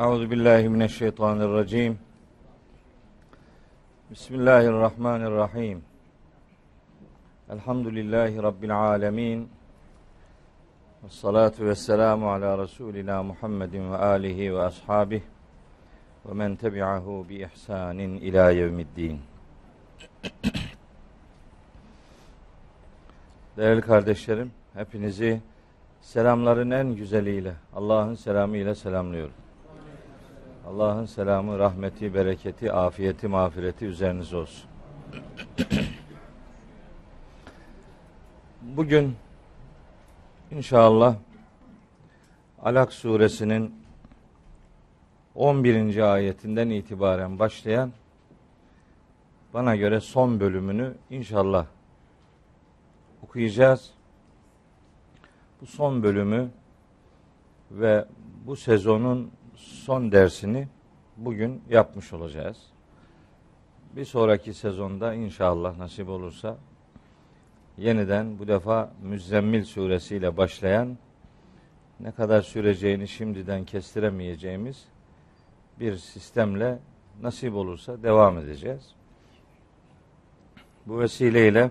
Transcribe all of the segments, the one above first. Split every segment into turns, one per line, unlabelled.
Euzu billahi mineşşeytanirracim. Bismillahirrahmanirrahim. Elhamdülillahi rabbil alamin. Ves salatu vesselamu ala Resulina Muhammedin ve alihi ve ashabihi ve men tebi'ahu bi ihsanin ila yevmiddin. Değerli kardeşlerim, hepinizi selamların en güzeliyle, Allah'ın selamıyla selamlıyorum. Allah'ın selamı, rahmeti, bereketi, afiyeti, mağfireti üzerinize olsun. Bugün inşallah Alak suresinin 11. ayetinden itibaren başlayan bana göre son bölümünü inşallah okuyacağız. Bu son bölümü ve bu sezonun son dersini bugün yapmış olacağız. Bir sonraki sezonda inşallah nasip olursa yeniden bu defa Müzzemmil suresiyle başlayan ne kadar süreceğini şimdiden kestiremeyeceğimiz bir sistemle nasip olursa devam edeceğiz. Bu vesileyle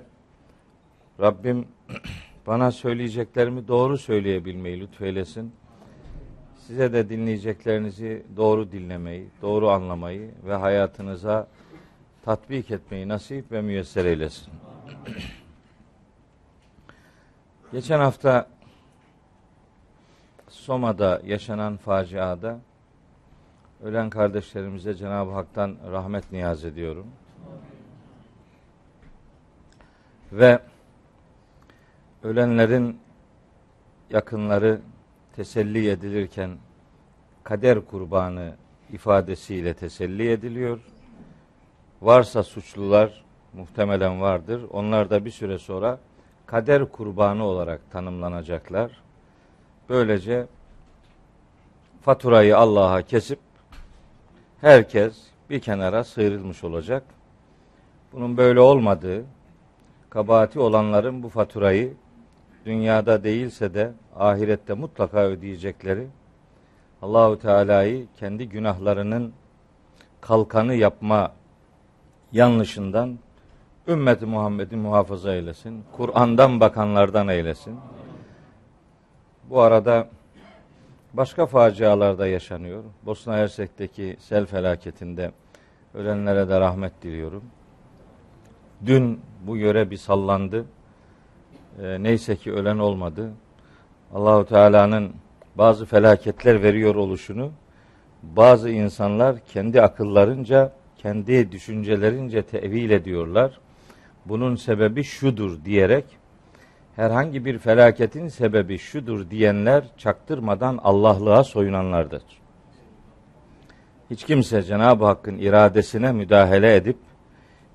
Rabbim bana söyleyeceklerimi doğru söyleyebilmeyi lütfeylesin. Size de dinleyeceklerinizi doğru dinlemeyi, doğru anlamayı ve hayatınıza tatbik etmeyi nasip ve müyesser eylesin. Geçen hafta Soma'da yaşanan faciada ölen kardeşlerimize Cenab-ı Hak'tan rahmet niyaz ediyorum. Ve ölenlerin yakınları teselli edilirken kader kurbanı ifadesiyle teselli ediliyor. Varsa suçlular muhtemelen vardır. Onlar da bir süre sonra kader kurbanı olarak tanımlanacaklar. Böylece faturayı Allah'a kesip herkes bir kenara sıyrılmış olacak. Bunun böyle olmadığı, kabahati olanların bu faturayı dünyada değilse de ahirette mutlaka ödeyecekleri Allahu Teala'yı kendi günahlarının kalkanı yapma yanlışından ümmeti Muhammed'i muhafaza eylesin. Kur'an'dan bakanlardan eylesin. Bu arada başka facialarda yaşanıyor. Bosna Hersek'teki sel felaketinde ölenlere de rahmet diliyorum. Dün bu yöre bir sallandı. E, neyse ki ölen olmadı. Allahu Teala'nın bazı felaketler veriyor oluşunu bazı insanlar kendi akıllarınca, kendi düşüncelerince tevil ediyorlar. Bunun sebebi şudur diyerek herhangi bir felaketin sebebi şudur diyenler çaktırmadan Allah'lığa soyunanlardır. Hiç kimse Cenab-ı Hakk'ın iradesine müdahale edip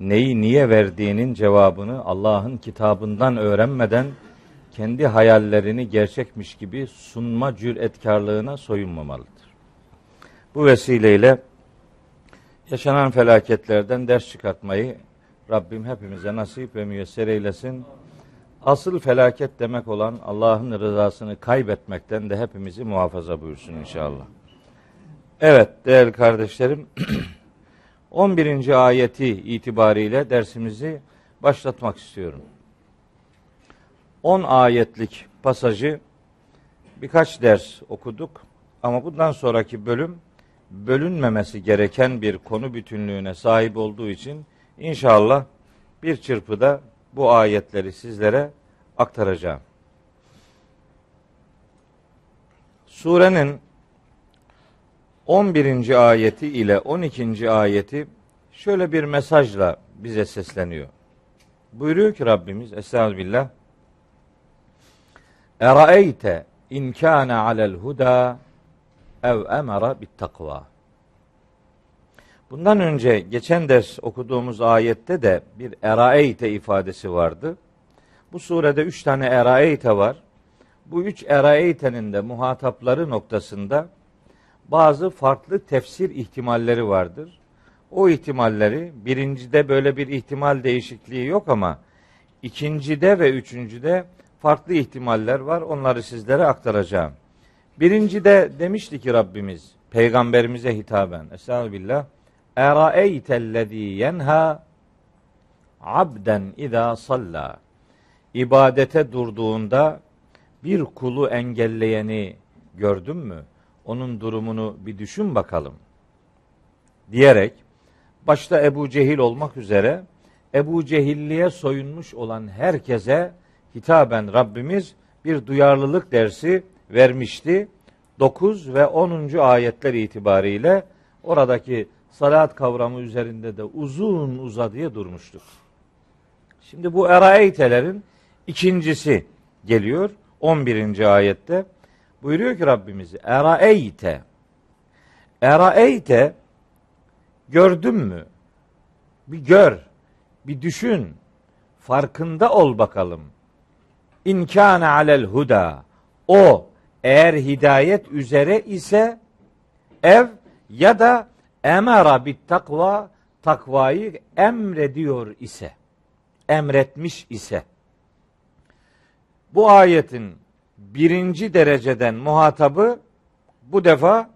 neyi niye verdiğinin cevabını Allah'ın kitabından öğrenmeden kendi hayallerini gerçekmiş gibi sunma cüretkarlığına soyunmamalıdır. Bu vesileyle yaşanan felaketlerden ders çıkartmayı Rabbim hepimize nasip ve müyesser eylesin. Asıl felaket demek olan Allah'ın rızasını kaybetmekten de hepimizi muhafaza buyursun inşallah. Evet değerli kardeşlerim 11. ayeti itibariyle dersimizi başlatmak istiyorum. 10 ayetlik pasajı birkaç ders okuduk ama bundan sonraki bölüm bölünmemesi gereken bir konu bütünlüğüne sahip olduğu için inşallah bir çırpıda bu ayetleri sizlere aktaracağım. Surenin 11. ayeti ile 12. ayeti şöyle bir mesajla bize sesleniyor. Buyuruyor ki Rabbimiz Estağfirullah Eraeyte in kana alel huda ev emara bit takva. Bundan önce geçen ders okuduğumuz ayette de bir eraeyte ifadesi vardı. Bu surede üç tane eraeyte var. Bu üç eraeytenin de muhatapları noktasında bazı farklı tefsir ihtimalleri vardır. O ihtimalleri birincide böyle bir ihtimal değişikliği yok ama ikincide ve üçüncüde farklı ihtimaller var. Onları sizlere aktaracağım. Birincide demişti ki Rabbimiz peygamberimize hitaben Estağfirullah. Eraeytellezî yenha abden izâ salla. İbadete durduğunda bir kulu engelleyeni gördün mü? Onun durumunu bir düşün bakalım. Diyerek başta Ebu Cehil olmak üzere Ebu Cehilliğe soyunmuş olan herkese hitaben Rabbimiz bir duyarlılık dersi vermişti. 9 ve 10. ayetler itibariyle oradaki salat kavramı üzerinde de uzun uzadıya durmuştuk. Şimdi bu eraeytelerin ikincisi geliyor 11. ayette. Buyuruyor ki Rabbimiz eraeyte eraeyte gördün mü? Bir gör, bir düşün, farkında ol bakalım. İnkâne alel huda. O eğer hidayet üzere ise ev ya da emara bit takva takvayı emrediyor ise emretmiş ise bu ayetin birinci dereceden muhatabı bu defa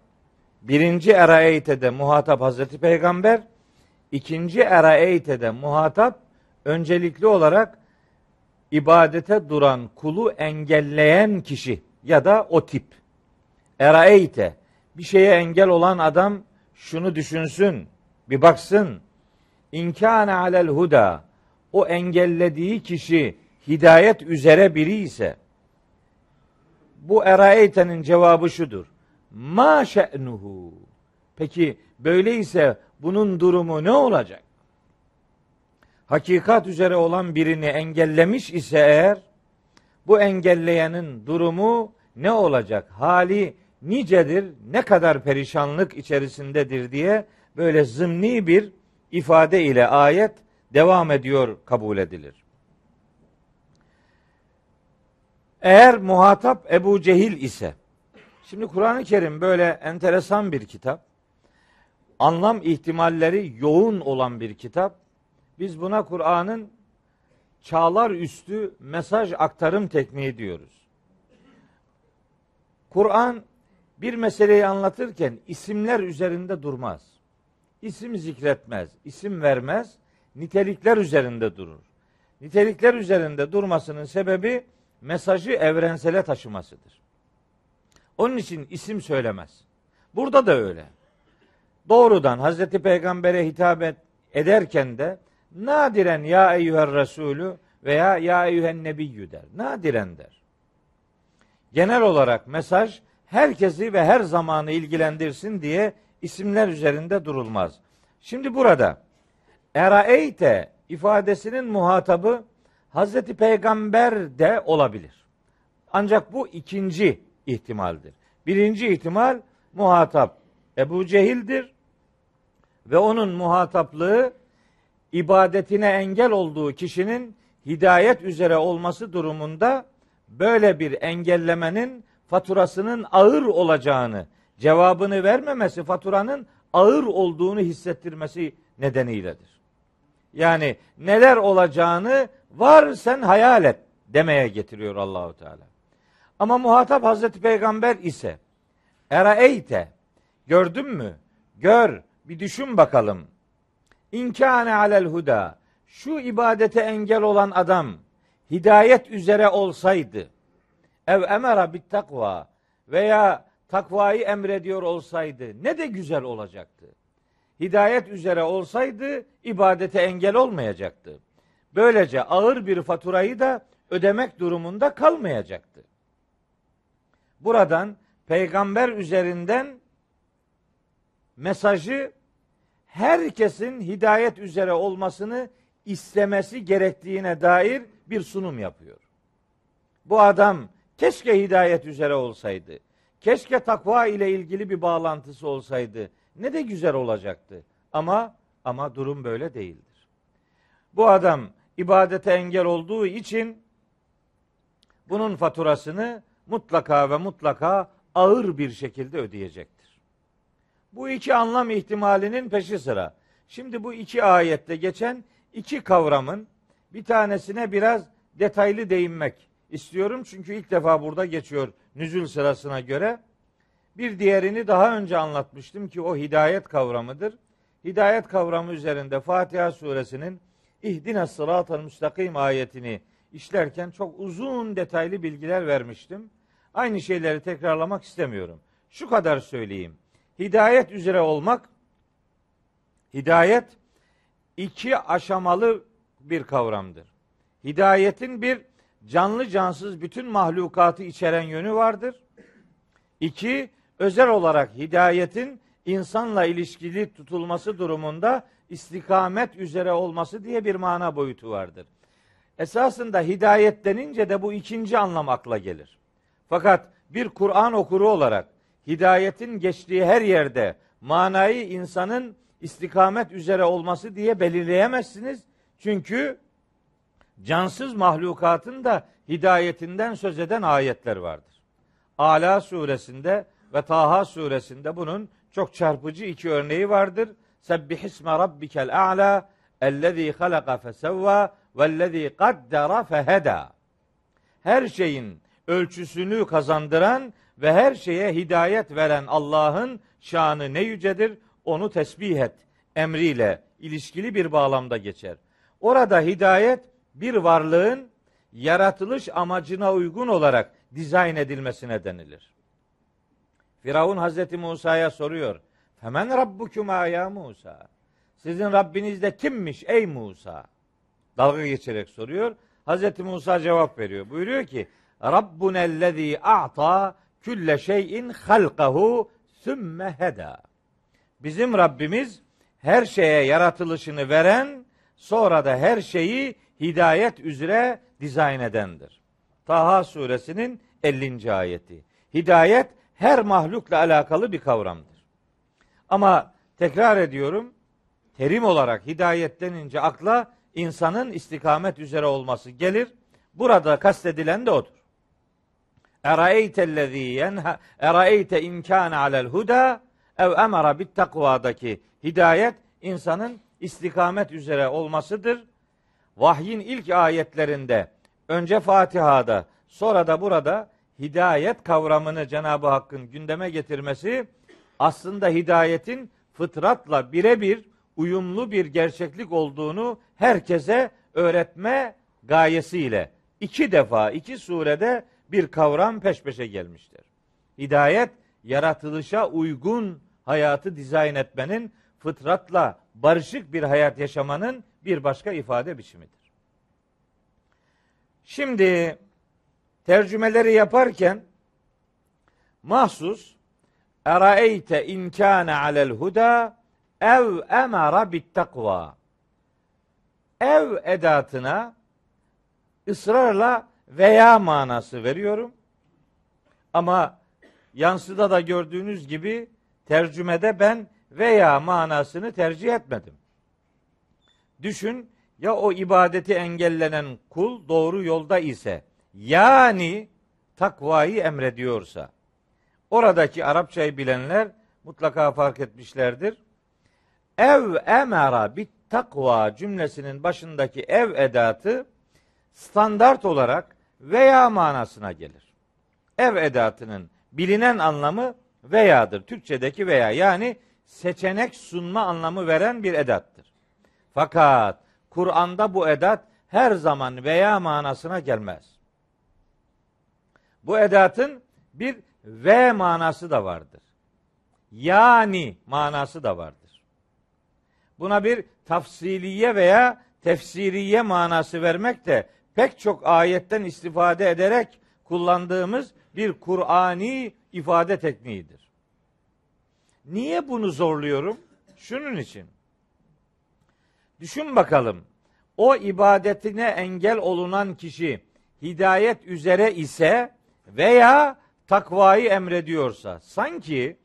birinci eraeytede muhatap Hazreti Peygamber ikinci eraeytede muhatap öncelikli olarak ibadete duran kulu engelleyen kişi ya da o tip. Eraeyte bir şeye engel olan adam şunu düşünsün, bir baksın. İnkâne alel huda o engellediği kişi hidayet üzere biri ise bu eraeytenin cevabı şudur. Ma şe'nuhu. Peki böyleyse bunun durumu ne olacak? Hakikat üzere olan birini engellemiş ise eğer bu engelleyenin durumu ne olacak? Hali nicedir, ne kadar perişanlık içerisindedir diye böyle zımni bir ifade ile ayet devam ediyor kabul edilir. Eğer muhatap Ebu Cehil ise, şimdi Kur'an-ı Kerim böyle enteresan bir kitap, anlam ihtimalleri yoğun olan bir kitap. Biz buna Kur'an'ın çağlar üstü mesaj aktarım tekniği diyoruz. Kur'an bir meseleyi anlatırken isimler üzerinde durmaz. İsim zikretmez, isim vermez, nitelikler üzerinde durur. Nitelikler üzerinde durmasının sebebi mesajı evrensele taşımasıdır. Onun için isim söylemez. Burada da öyle. Doğrudan Hazreti Peygamber'e hitap ederken de nadiren ya eyyüher Resulü veya ya eyyühen nebiyyü der. Nadiren der. Genel olarak mesaj herkesi ve her zamanı ilgilendirsin diye isimler üzerinde durulmaz. Şimdi burada eraeyte ifadesinin muhatabı Hazreti Peygamber de olabilir. Ancak bu ikinci ihtimaldir. Birinci ihtimal muhatap Ebu Cehil'dir ve onun muhataplığı ibadetine engel olduğu kişinin hidayet üzere olması durumunda böyle bir engellemenin faturasının ağır olacağını, cevabını vermemesi faturanın ağır olduğunu hissettirmesi nedeniyledir. Yani neler olacağını var sen hayal et demeye getiriyor Allahu Teala. Ama muhatap Hazreti Peygamber ise eraeyte gördün mü? Gör, bir düşün bakalım. İnkâne alel huda. Şu ibadete engel olan adam hidayet üzere olsaydı ev emera bit takva veya takvayı emrediyor olsaydı ne de güzel olacaktı. Hidayet üzere olsaydı ibadete engel olmayacaktı. Böylece ağır bir faturayı da ödemek durumunda kalmayacaktı. Buradan peygamber üzerinden mesajı herkesin hidayet üzere olmasını istemesi gerektiğine dair bir sunum yapıyor. Bu adam keşke hidayet üzere olsaydı. Keşke takva ile ilgili bir bağlantısı olsaydı. Ne de güzel olacaktı. Ama ama durum böyle değildir. Bu adam ibadete engel olduğu için bunun faturasını mutlaka ve mutlaka ağır bir şekilde ödeyecektir. Bu iki anlam ihtimalinin peşi sıra. Şimdi bu iki ayette geçen iki kavramın Bir tanesine biraz detaylı değinmek istiyorum. Çünkü ilk defa burada geçiyor nüzül sırasına göre. Bir diğerini daha önce anlatmıştım ki o hidayet kavramıdır. Hidayet kavramı üzerinde Fatiha suresinin İhdina sıratal müstakim ayetini işlerken çok uzun detaylı bilgiler vermiştim. Aynı şeyleri tekrarlamak istemiyorum. Şu kadar söyleyeyim. Hidayet üzere olmak, hidayet iki aşamalı bir kavramdır. Hidayetin bir canlı cansız bütün mahlukatı içeren yönü vardır. İki, özel olarak hidayetin insanla ilişkili tutulması durumunda istikamet üzere olması diye bir mana boyutu vardır. Esasında hidayet denince de bu ikinci anlam akla gelir. Fakat bir Kur'an okuru olarak hidayetin geçtiği her yerde manayı insanın istikamet üzere olması diye belirleyemezsiniz. Çünkü cansız mahlukatın da hidayetinden söz eden ayetler vardır. Ala suresinde ve Taha suresinde bunun çok çarpıcı iki örneği vardır. Sebbihisme rabbikel a'la ellezî halaka fesevva vellezî kaddara feheda. Her şeyin ölçüsünü kazandıran ve her şeye hidayet veren Allah'ın şanı ne yücedir onu tesbih et emriyle ilişkili bir bağlamda geçer. Orada hidayet bir varlığın yaratılış amacına uygun olarak dizayn edilmesine denilir. Firavun Hazreti Musa'ya soruyor. Hemen Rabbukuma ya Musa. Sizin Rabbiniz de kimmiş ey Musa? Dalga geçerek soruyor. Hazreti Musa cevap veriyor. Buyuruyor ki Rabbunellezî a'ta külle şeyin halkahu sümme heda. Bizim Rabbimiz her şeye yaratılışını veren, sonra da her şeyi hidayet üzere dizayn edendir. Taha suresinin 50. ayeti. Hidayet her mahlukla alakalı bir kavramdır. Ama tekrar ediyorum, terim olarak hidayet denince akla insanın istikamet üzere olması gelir. Burada kastedilen de odur. Eraeytellezî yenha eraeyte imkâne alel huda ev emara bit takvadaki hidayet insanın istikamet üzere olmasıdır. Vahyin ilk ayetlerinde önce Fatiha'da sonra da burada hidayet kavramını Cenab-ı Hakk'ın gündeme getirmesi aslında hidayetin fıtratla birebir uyumlu bir gerçeklik olduğunu herkese öğretme gayesiyle iki defa iki surede bir kavram peş peşe gelmiştir. Hidayet yaratılışa uygun hayatı dizayn etmenin fıtratla barışık bir hayat yaşamanın bir başka ifade biçimidir. Şimdi tercümeleri yaparken mahsus eraeyte inkâne alel huda ev emara bit takva ev edatına ısrarla veya manası veriyorum. Ama yansıda da gördüğünüz gibi tercümede ben veya manasını tercih etmedim. Düşün ya o ibadeti engellenen kul doğru yolda ise yani takvayı emrediyorsa oradaki Arapçayı bilenler mutlaka fark etmişlerdir. Ev emara bit takva cümlesinin başındaki ev edatı standart olarak veya manasına gelir. Ev edatının bilinen anlamı veyadır. Türkçedeki veya yani seçenek sunma anlamı veren bir edattır. Fakat Kur'an'da bu edat her zaman veya manasına gelmez. Bu edatın bir ve manası da vardır. Yani manası da vardır. Buna bir tafsiliye veya tefsiriye manası vermek de pek çok ayetten istifade ederek kullandığımız bir Kur'ani ifade tekniğidir. Niye bunu zorluyorum? Şunun için. Düşün bakalım. O ibadetine engel olunan kişi hidayet üzere ise veya takvayı emrediyorsa sanki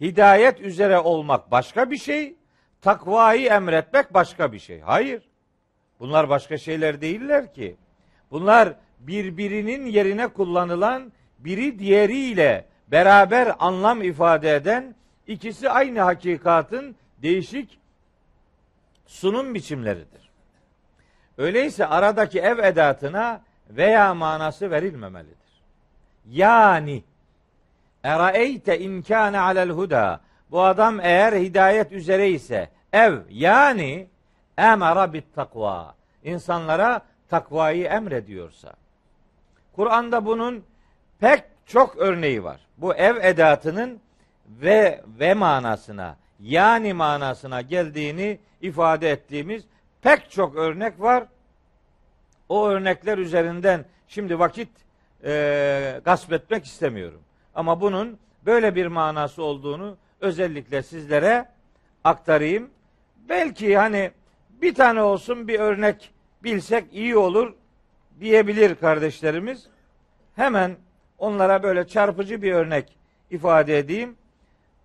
hidayet üzere olmak başka bir şey, takvayı emretmek başka bir şey. Hayır. Bunlar başka şeyler değiller ki. Bunlar birbirinin yerine kullanılan biri diğeriyle beraber anlam ifade eden ikisi aynı hakikatın değişik sunum biçimleridir. Öyleyse aradaki ev edatına veya manası verilmemelidir. Yani Eraeyte in kana alel huda. Bu adam eğer hidayet üzere ise ev yani emara bit takva. İnsanlara takvayı emrediyorsa. Kur'an'da bunun pek çok örneği var. Bu ev edatının ve ve manasına yani manasına geldiğini ifade ettiğimiz pek çok örnek var. O örnekler üzerinden şimdi vakit e, gasp etmek istemiyorum. Ama bunun böyle bir manası olduğunu özellikle sizlere aktarayım. Belki hani bir tane olsun bir örnek bilsek iyi olur diyebilir kardeşlerimiz. Hemen onlara böyle çarpıcı bir örnek ifade edeyim.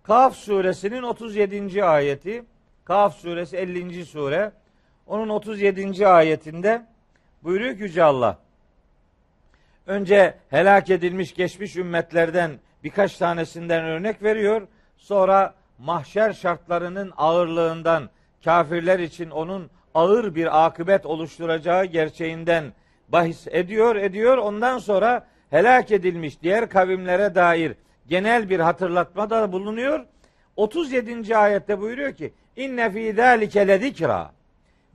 Kaf suresinin 37. ayeti. Kaf suresi 50. sure. Onun 37. ayetinde buyuruyor ki Yüce Allah. Önce helak edilmiş geçmiş ümmetlerden birkaç tanesinden örnek veriyor. Sonra mahşer şartlarının ağırlığından kafirler için onun ağır bir akıbet oluşturacağı gerçeğinden bahis ediyor ediyor. Ondan sonra helak edilmiş diğer kavimlere dair genel bir hatırlatma da bulunuyor. 37. ayette buyuruyor ki inne fî zâlike ledikra.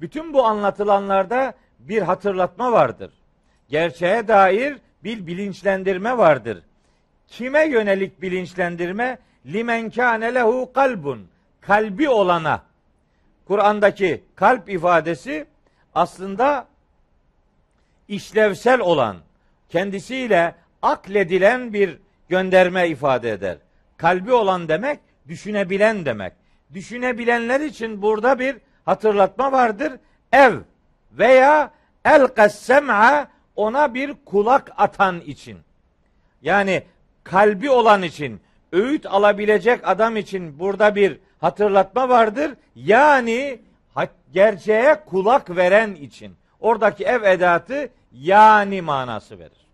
Bütün bu anlatılanlarda bir hatırlatma vardır. Gerçeğe dair bir bilinçlendirme vardır. Kime yönelik bilinçlendirme? Limen kâne lehu kalbun. Kalbi olana. Kur'an'daki kalp ifadesi aslında işlevsel olan, kendisiyle akledilen bir gönderme ifade eder. Kalbi olan demek düşünebilen demek. Düşünebilenler için burada bir hatırlatma vardır. Ev veya el sem'a ona bir kulak atan için. Yani kalbi olan için, öğüt alabilecek adam için burada bir hatırlatma vardır. Yani gerçeğe kulak veren için. Oradaki ev edatı yani manası verir.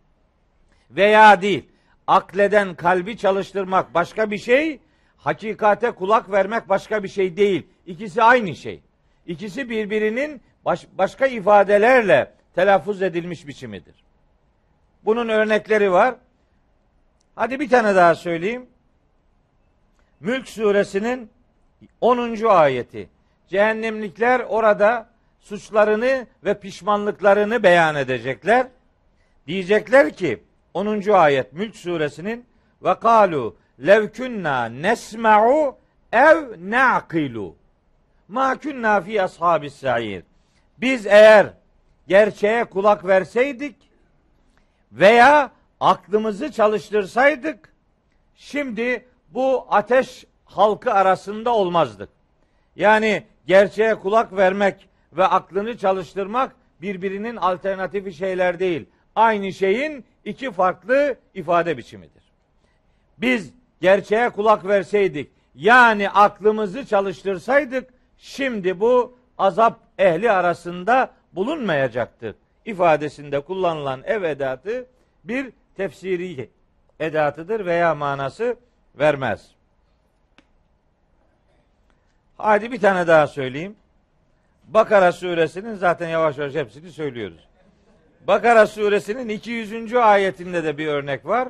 Veya değil. Akleden kalbi çalıştırmak başka bir şey, hakikate kulak vermek başka bir şey değil. İkisi aynı şey. İkisi birbirinin baş, başka ifadelerle telaffuz edilmiş biçimidir. Bunun örnekleri var. Hadi bir tane daha söyleyeyim. Mülk suresinin 10. ayeti. Cehennemlikler orada suçlarını ve pişmanlıklarını beyan edecekler. Diyecekler ki 10. ayet Mülk suresinin ve kalu lev nesma'u ev na'kilu ma kunna fi ashabis sa'ir. Biz eğer gerçeğe kulak verseydik veya aklımızı çalıştırsaydık şimdi bu ateş halkı arasında olmazdık. Yani gerçeğe kulak vermek ve aklını çalıştırmak birbirinin alternatifi şeyler değil. Aynı şeyin iki farklı ifade biçimidir. Biz gerçeğe kulak verseydik, yani aklımızı çalıştırsaydık, şimdi bu azap ehli arasında bulunmayacaktı ifadesinde kullanılan ev edatı bir tefsiri edatıdır veya manası vermez. Hadi bir tane daha söyleyeyim. Bakara suresinin zaten yavaş yavaş hepsini söylüyoruz. Bakara suresinin 200. ayetinde de bir örnek var.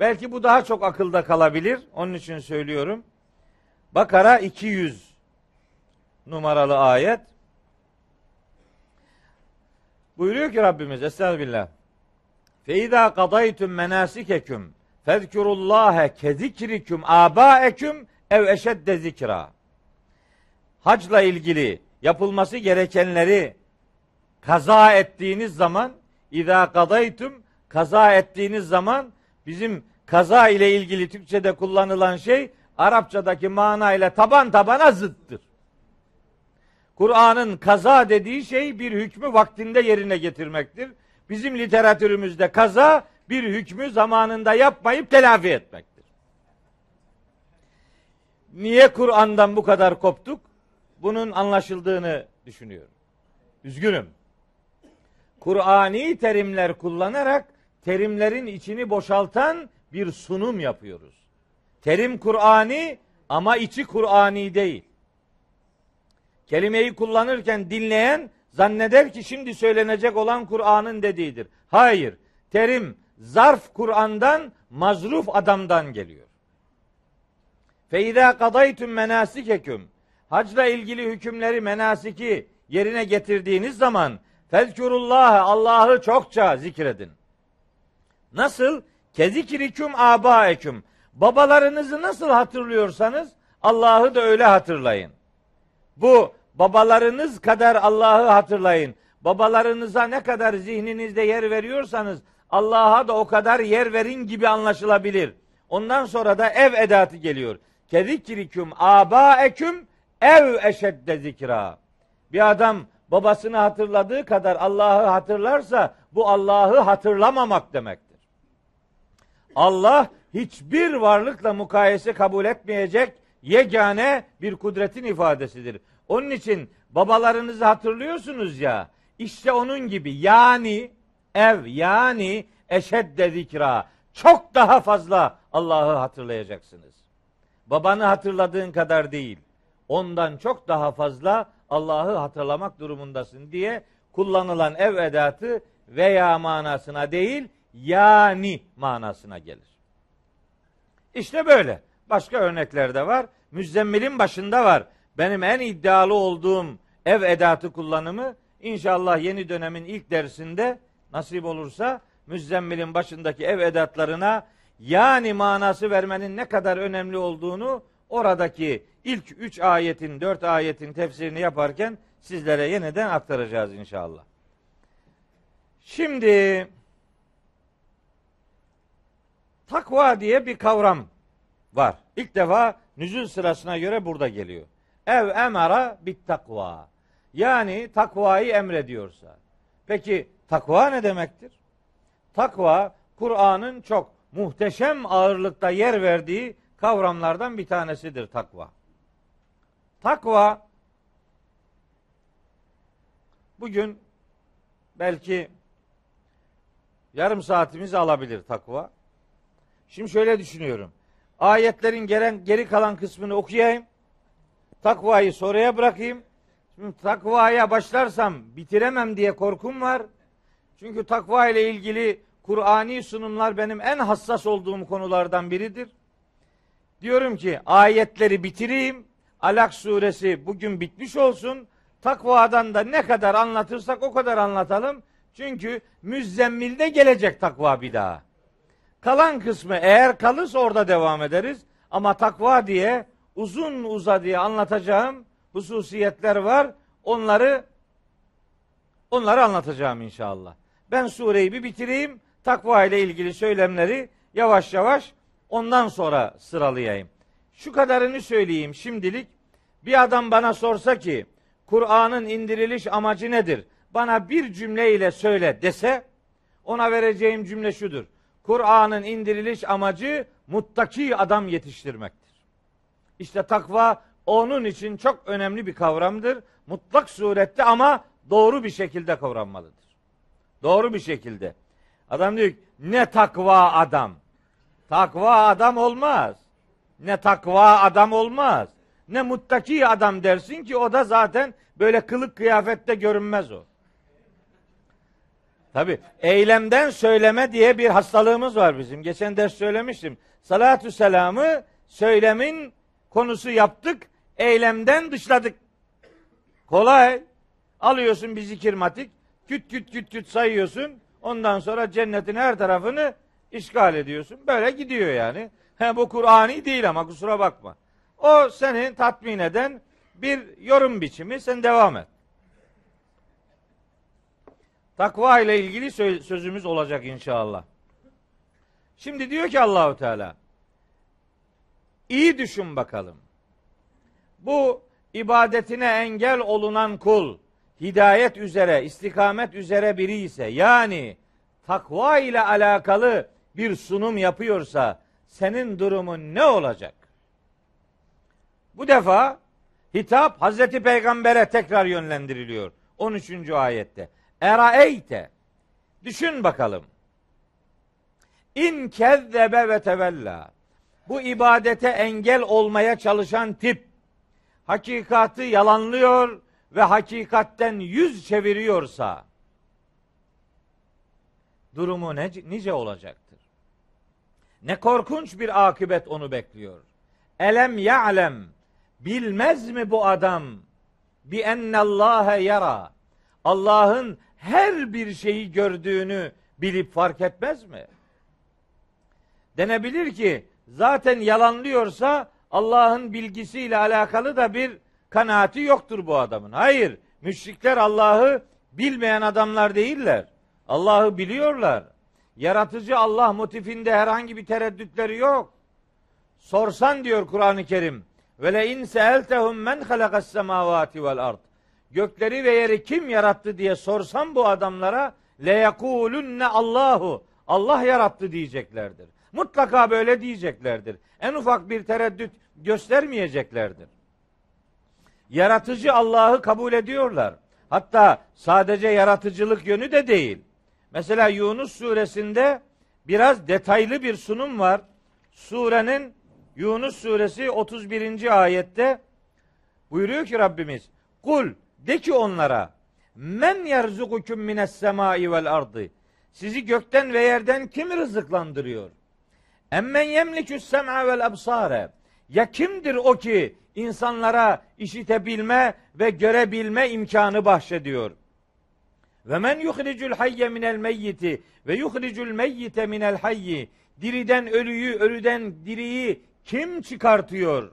Belki bu daha çok akılda kalabilir. Onun için söylüyorum. Bakara 200 numaralı ayet. Buyuruyor ki Rabbimiz Estağfirullah. Fe izâ kadaytum menâsikeküm fezkurullâhe kezikrikum âbâeküm ev eşedde zikra. Hacla ilgili yapılması gerekenleri kaza ettiğiniz zaman izâ kadaytum kaza ettiğiniz zaman bizim kaza ile ilgili Türkçe'de kullanılan şey Arapçadaki mana ile taban tabana zıttır. Kur'an'ın kaza dediği şey bir hükmü vaktinde yerine getirmektir. Bizim literatürümüzde kaza bir hükmü zamanında yapmayıp telafi etmektir. Niye Kur'an'dan bu kadar koptuk? Bunun anlaşıldığını düşünüyorum. Üzgünüm. Kur'ani terimler kullanarak terimlerin içini boşaltan bir sunum yapıyoruz. Terim Kur'ani ama içi Kur'ani değil. Kelimeyi kullanırken dinleyen Zanneder ki şimdi söylenecek olan Kur'an'ın dediğidir. Hayır. Terim zarf Kur'an'dan mazruf adamdan geliyor. Feyda kadaytum menasikeküm. Hacla ilgili hükümleri menasiki yerine getirdiğiniz zaman fezkurullah Allah'ı çokça zikredin. Nasıl? Kezikrikum abaeküm. Babalarınızı nasıl hatırlıyorsanız Allah'ı da öyle hatırlayın. Bu babalarınız kadar Allah'ı hatırlayın. Babalarınıza ne kadar zihninizde yer veriyorsanız Allah'a da o kadar yer verin gibi anlaşılabilir. Ondan sonra da ev edatı geliyor. Kezikrikum abaeküm ev eşedde zikra. Bir adam babasını hatırladığı kadar Allah'ı hatırlarsa bu Allah'ı hatırlamamak demektir. Allah hiçbir varlıkla mukayese kabul etmeyecek yegane bir kudretin ifadesidir. Onun için babalarınızı hatırlıyorsunuz ya işte onun gibi yani ev yani eşedde zikra çok daha fazla Allah'ı hatırlayacaksınız. Babanı hatırladığın kadar değil. Ondan çok daha fazla Allah'ı hatırlamak durumundasın diye kullanılan ev edatı veya manasına değil yani manasına gelir. İşte böyle. Başka örnekler de var. Müzzemmilin başında var. Benim en iddialı olduğum ev edatı kullanımı inşallah yeni dönemin ilk dersinde nasip olursa Müzzemmilin başındaki ev edatlarına yani manası vermenin ne kadar önemli olduğunu oradaki ilk üç ayetin, dört ayetin tefsirini yaparken sizlere yeniden aktaracağız inşallah. Şimdi takva diye bir kavram var. İlk defa nüzul sırasına göre burada geliyor. Ev emara bit takva. Yani takvayı emrediyorsa. Peki takva ne demektir? Takva Kur'an'ın çok muhteşem ağırlıkta yer verdiği kavramlardan bir tanesidir takva. Takva bugün belki yarım saatimizi alabilir takva. Şimdi şöyle düşünüyorum. Ayetlerin gelen geri kalan kısmını okuyayım. Takvayı soruya bırakayım. Şimdi takvaya başlarsam bitiremem diye korkum var. Çünkü takva ile ilgili Kur'ani sunumlar benim en hassas olduğum konulardan biridir. Diyorum ki ayetleri bitireyim. Alak suresi bugün bitmiş olsun. Takvadan da ne kadar anlatırsak o kadar anlatalım. Çünkü müzzemmilde gelecek takva bir daha. Kalan kısmı eğer kalırsa orada devam ederiz. Ama takva diye uzun uza diye anlatacağım hususiyetler var. Onları onları anlatacağım inşallah. Ben sureyi bir bitireyim. Takva ile ilgili söylemleri yavaş yavaş ondan sonra sıralayayım. Şu kadarını söyleyeyim şimdilik. Bir adam bana sorsa ki Kur'an'ın indiriliş amacı nedir? Bana bir cümle ile söyle dese ona vereceğim cümle şudur. Kur'an'ın indiriliş amacı muttaki adam yetiştirmektir. İşte takva onun için çok önemli bir kavramdır. Mutlak surette ama doğru bir şekilde kavranmalıdır. Doğru bir şekilde. Adam diyor ki, ne takva adam. Takva adam olmaz. Ne takva adam olmaz. Ne muttaki adam dersin ki o da zaten böyle kılık kıyafette görünmez o. Tabi eylemden söyleme diye bir hastalığımız var bizim. Geçen ders söylemiştim. Salatü selamı söylemin konusu yaptık, eylemden dışladık. Kolay. Alıyorsun bir zikirmatik, küt küt küt küt sayıyorsun. Ondan sonra cennetin her tarafını işgal ediyorsun. Böyle gidiyor yani. He, bu Kur'ani değil ama kusura bakma. O senin tatmin eden bir yorum biçimi. Sen devam et. Takva ile ilgili sözümüz olacak inşallah. Şimdi diyor ki Allahu Teala iyi düşün bakalım. Bu ibadetine engel olunan kul hidayet üzere, istikamet üzere biri ise yani takva ile alakalı bir sunum yapıyorsa senin durumun ne olacak? Bu defa hitap Hazreti Peygamber'e tekrar yönlendiriliyor. 13. ayette. Eraeyte. Düşün bakalım. İn kezzebe ve tevella. Bu ibadete engel olmaya çalışan tip hakikatı yalanlıyor ve hakikatten yüz çeviriyorsa durumu ne, nice olacaktır. Ne korkunç bir akıbet onu bekliyor. Elem ya'lem bilmez mi bu adam bi ennallâhe yara Allah'ın her bir şeyi gördüğünü bilip fark etmez mi? Denebilir ki zaten yalanlıyorsa Allah'ın bilgisiyle alakalı da bir kanaati yoktur bu adamın. Hayır, müşrikler Allah'ı bilmeyen adamlar değiller. Allah'ı biliyorlar. Yaratıcı Allah motifinde herhangi bir tereddütleri yok. Sorsan diyor Kur'an-ı Kerim. Ve le in seeltehum men halakas semavati vel ard. Gökleri ve yeri kim yarattı diye sorsam bu adamlara le yekulunne Allahu. Allah yarattı diyeceklerdir. Mutlaka böyle diyeceklerdir. En ufak bir tereddüt göstermeyeceklerdir. Yaratıcı Allah'ı kabul ediyorlar. Hatta sadece yaratıcılık yönü de değil. Mesela Yunus suresinde biraz detaylı bir sunum var. Surenin Yunus suresi 31. ayette buyuruyor ki Rabbimiz Kul de ki onlara men yerzukukum mines semai vel ardı sizi gökten ve yerden kim rızıklandırıyor? Emmen yemlikü sem'a vel absare ya kimdir o ki insanlara işitebilme ve görebilme imkanı bahşediyor? Ve men yuhricul hayye minel meyyiti ve yuhricul meyyite minel hayyi diriden ölüyü, ölüden diriyi kim çıkartıyor?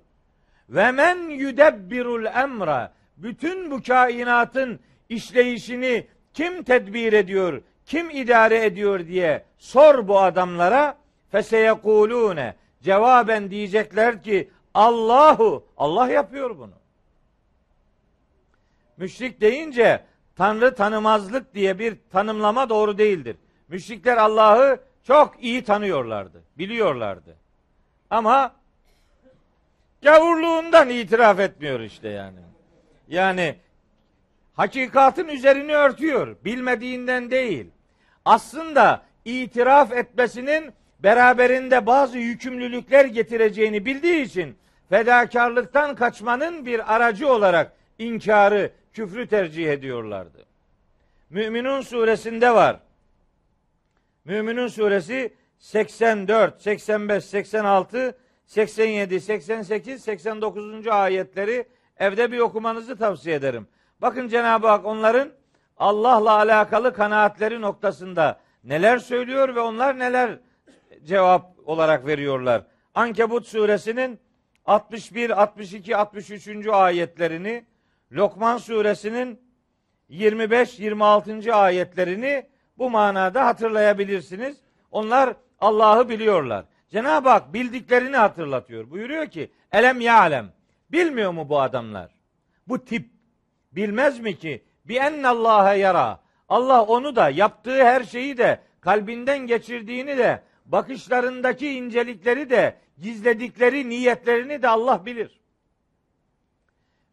Ve men yudebbirul emra bütün bu kainatın işleyişini kim tedbir ediyor, kim idare ediyor diye sor bu adamlara feseyekulune cevaben diyecekler ki Allahu Allah yapıyor bunu. Müşrik deyince Tanrı tanımazlık diye bir tanımlama doğru değildir. Müşrikler Allah'ı çok iyi tanıyorlardı, biliyorlardı. Ama gavurluğundan itiraf etmiyor işte yani. Yani hakikatin üzerini örtüyor, bilmediğinden değil. Aslında itiraf etmesinin beraberinde bazı yükümlülükler getireceğini bildiği için fedakarlıktan kaçmanın bir aracı olarak inkarı, küfrü tercih ediyorlardı. Müminun suresinde var. Müminun suresi 84, 85, 86, 87, 88, 89. ayetleri evde bir okumanızı tavsiye ederim. Bakın Cenab-ı Hak onların Allah'la alakalı kanaatleri noktasında neler söylüyor ve onlar neler cevap olarak veriyorlar. Ankebut suresinin 61, 62, 63. ayetlerini, Lokman suresinin 25, 26. ayetlerini bu manada hatırlayabilirsiniz. Onlar Allah'ı biliyorlar. Cenab-ı Hak bildiklerini hatırlatıyor. Buyuruyor ki elem ya alem. Bilmiyor mu bu adamlar? Bu tip bilmez mi ki bi ennallaha yara. Allah onu da yaptığı her şeyi de kalbinden geçirdiğini de bakışlarındaki incelikleri de gizledikleri niyetlerini de Allah bilir.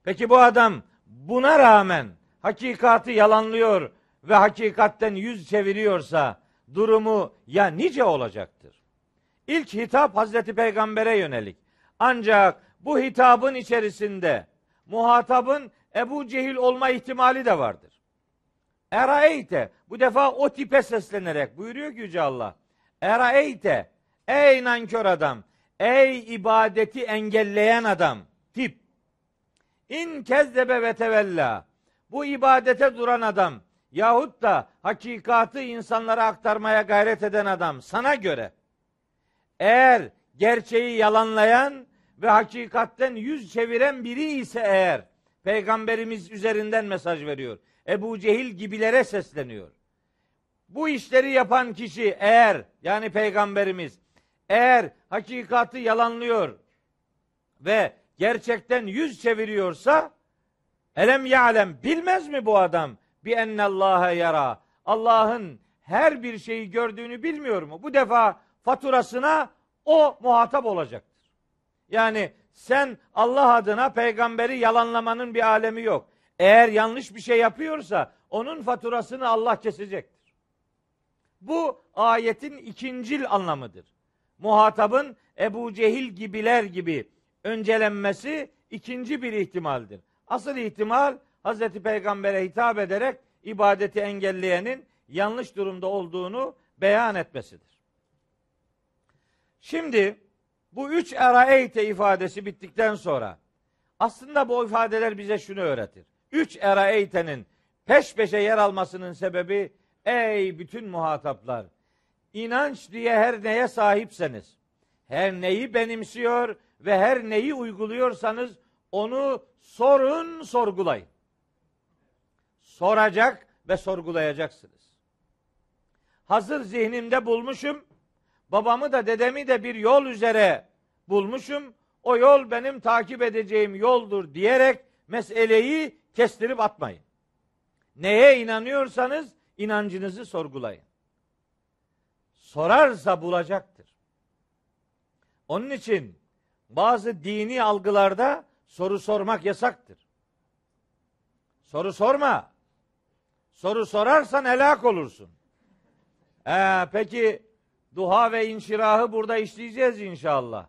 Peki bu adam buna rağmen hakikati yalanlıyor ve hakikatten yüz çeviriyorsa durumu ya nice olacaktır. İlk hitap Hazreti Peygamber'e yönelik. Ancak bu hitabın içerisinde muhatabın Ebu Cehil olma ihtimali de vardır. Eraeyte bu defa o tipe seslenerek buyuruyor ki Yüce Allah. Eraeyte ey nankör adam, ey ibadeti engelleyen adam, tip. İn kezzebe ve tevella. Bu ibadete duran adam yahut da hakikatı insanlara aktarmaya gayret eden adam sana göre eğer gerçeği yalanlayan ve hakikatten yüz çeviren biri ise eğer peygamberimiz üzerinden mesaj veriyor. Ebu Cehil gibilere sesleniyor. Bu işleri yapan kişi eğer yani peygamberimiz eğer hakikati yalanlıyor ve gerçekten yüz çeviriyorsa elem ya'lem bilmez mi bu adam bi ennallaha yara Allah'ın her bir şeyi gördüğünü bilmiyor mu? Bu defa faturasına o muhatap olacaktır. Yani sen Allah adına peygamberi yalanlamanın bir alemi yok. Eğer yanlış bir şey yapıyorsa onun faturasını Allah kesecektir. Bu ayetin ikincil anlamıdır. Muhatabın Ebu Cehil gibiler gibi öncelenmesi ikinci bir ihtimaldir. Asıl ihtimal Hazreti Peygamber'e hitap ederek ibadeti engelleyenin yanlış durumda olduğunu beyan etmesidir. Şimdi bu üç eraeyte ifadesi bittikten sonra aslında bu ifadeler bize şunu öğretir. Üç eraeytenin peş peşe yer almasının sebebi ey bütün muhataplar inanç diye her neye sahipseniz her neyi benimsiyor ve her neyi uyguluyorsanız onu sorun sorgulayın. Soracak ve sorgulayacaksınız. Hazır zihnimde bulmuşum. Babamı da dedemi de bir yol üzere bulmuşum. O yol benim takip edeceğim yoldur diyerek meseleyi kestirip atmayın. Neye inanıyorsanız inancınızı sorgulayın. Sorarsa bulacaktır. Onun için bazı dini algılarda soru sormak yasaktır. Soru sorma. Soru sorarsan helak olursun. Ee, peki duha ve inşirahı burada işleyeceğiz inşallah.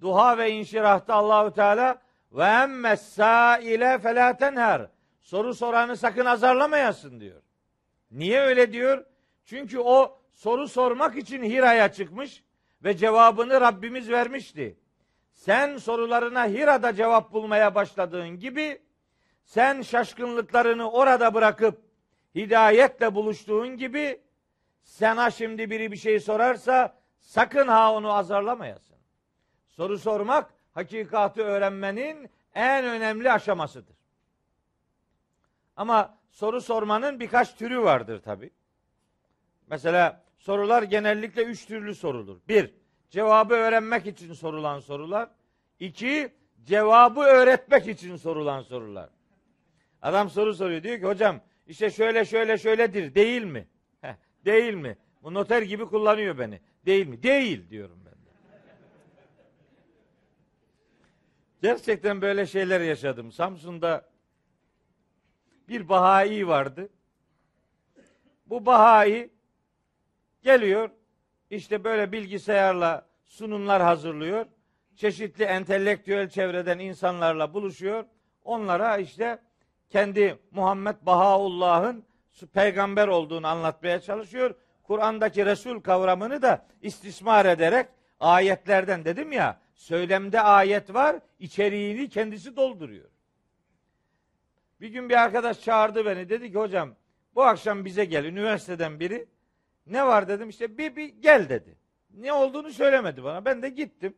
Duha ve inşirahta Allahü Teala ve emme saile felâ tenher. Soru soranı sakın azarlamayasın diyor. Niye öyle diyor? Çünkü o soru sormak için Hira'ya çıkmış ve cevabını Rabbimiz vermişti. Sen sorularına Hira'da cevap bulmaya başladığın gibi sen şaşkınlıklarını orada bırakıp hidayetle buluştuğun gibi sana şimdi biri bir şey sorarsa sakın ha onu azarlamayasın. Soru sormak hakikati öğrenmenin en önemli aşamasıdır. Ama soru sormanın birkaç türü vardır tabi. Mesela sorular genellikle üç türlü sorulur. Bir, cevabı öğrenmek için sorulan sorular. İki, cevabı öğretmek için sorulan sorular. Adam soru soruyor diyor ki hocam işte şöyle şöyle şöyledir değil mi? Değil mi? Bu noter gibi kullanıyor beni. Değil mi? Değil diyorum ben de. Gerçekten böyle şeyler yaşadım. Samsun'da bir Bahai vardı. Bu Bahai geliyor işte böyle bilgisayarla sunumlar hazırlıyor. Çeşitli entelektüel çevreden insanlarla buluşuyor. Onlara işte kendi Muhammed Bahaullah'ın peygamber olduğunu anlatmaya çalışıyor. Kur'an'daki Resul kavramını da istismar ederek ayetlerden dedim ya söylemde ayet var içeriğini kendisi dolduruyor. Bir gün bir arkadaş çağırdı beni dedi ki hocam bu akşam bize gel üniversiteden biri ne var dedim işte bir, bir gel dedi. Ne olduğunu söylemedi bana ben de gittim.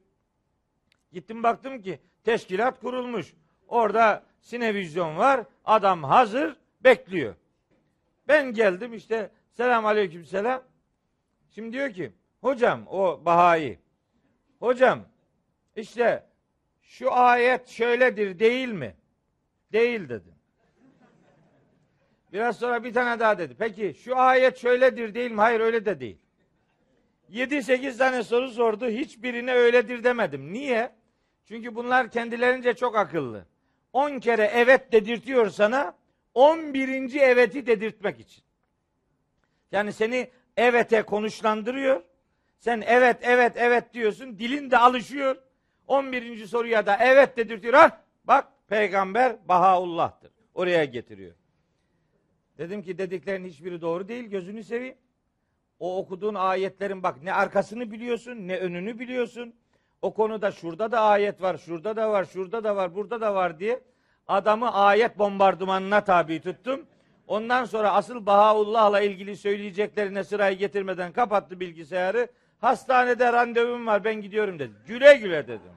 Gittim baktım ki teşkilat kurulmuş. Orada sinevizyon var. Adam hazır bekliyor. Ben geldim işte selam aleyküm selam. Şimdi diyor ki hocam o Bahai hocam işte şu ayet şöyledir değil mi? Değil dedim. Biraz sonra bir tane daha dedi. Peki şu ayet şöyledir değil mi? Hayır öyle de değil. 7-8 tane soru sordu. Hiçbirine öyledir demedim. Niye? Çünkü bunlar kendilerince çok akıllı. 10 kere evet dedirtiyor sana 11. eveti dedirtmek için. Yani seni evete konuşlandırıyor. Sen evet evet evet diyorsun. Dilin de alışıyor. 11. soruya da evet dedirtiyor. Ha bak peygamber Bahaullah'tır. Oraya getiriyor. Dedim ki dediklerin hiçbiri doğru değil. Gözünü seveyim. O okuduğun ayetlerin bak ne arkasını biliyorsun ne önünü biliyorsun. O konuda şurada da ayet var, şurada da var, şurada da var, burada da var diye adamı ayet bombardımanına tabi tuttum. Ondan sonra asıl Bahaullah'la ilgili söyleyeceklerine sırayı getirmeden kapattı bilgisayarı. Hastanede randevum var ben gidiyorum dedi. Güle güle dedim.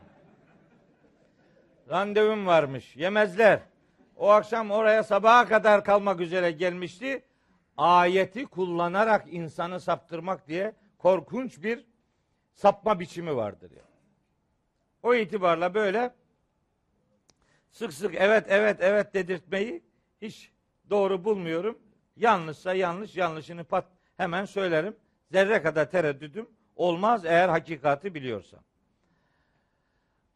Randevum varmış. Yemezler. O akşam oraya sabaha kadar kalmak üzere gelmişti. Ayeti kullanarak insanı saptırmak diye korkunç bir sapma biçimi vardır ya. O itibarla böyle sık sık evet evet evet dedirtmeyi hiç doğru bulmuyorum. Yanlışsa yanlış, yanlışını pat hemen söylerim. Zerre kadar tereddüdüm olmaz eğer hakikati biliyorsam.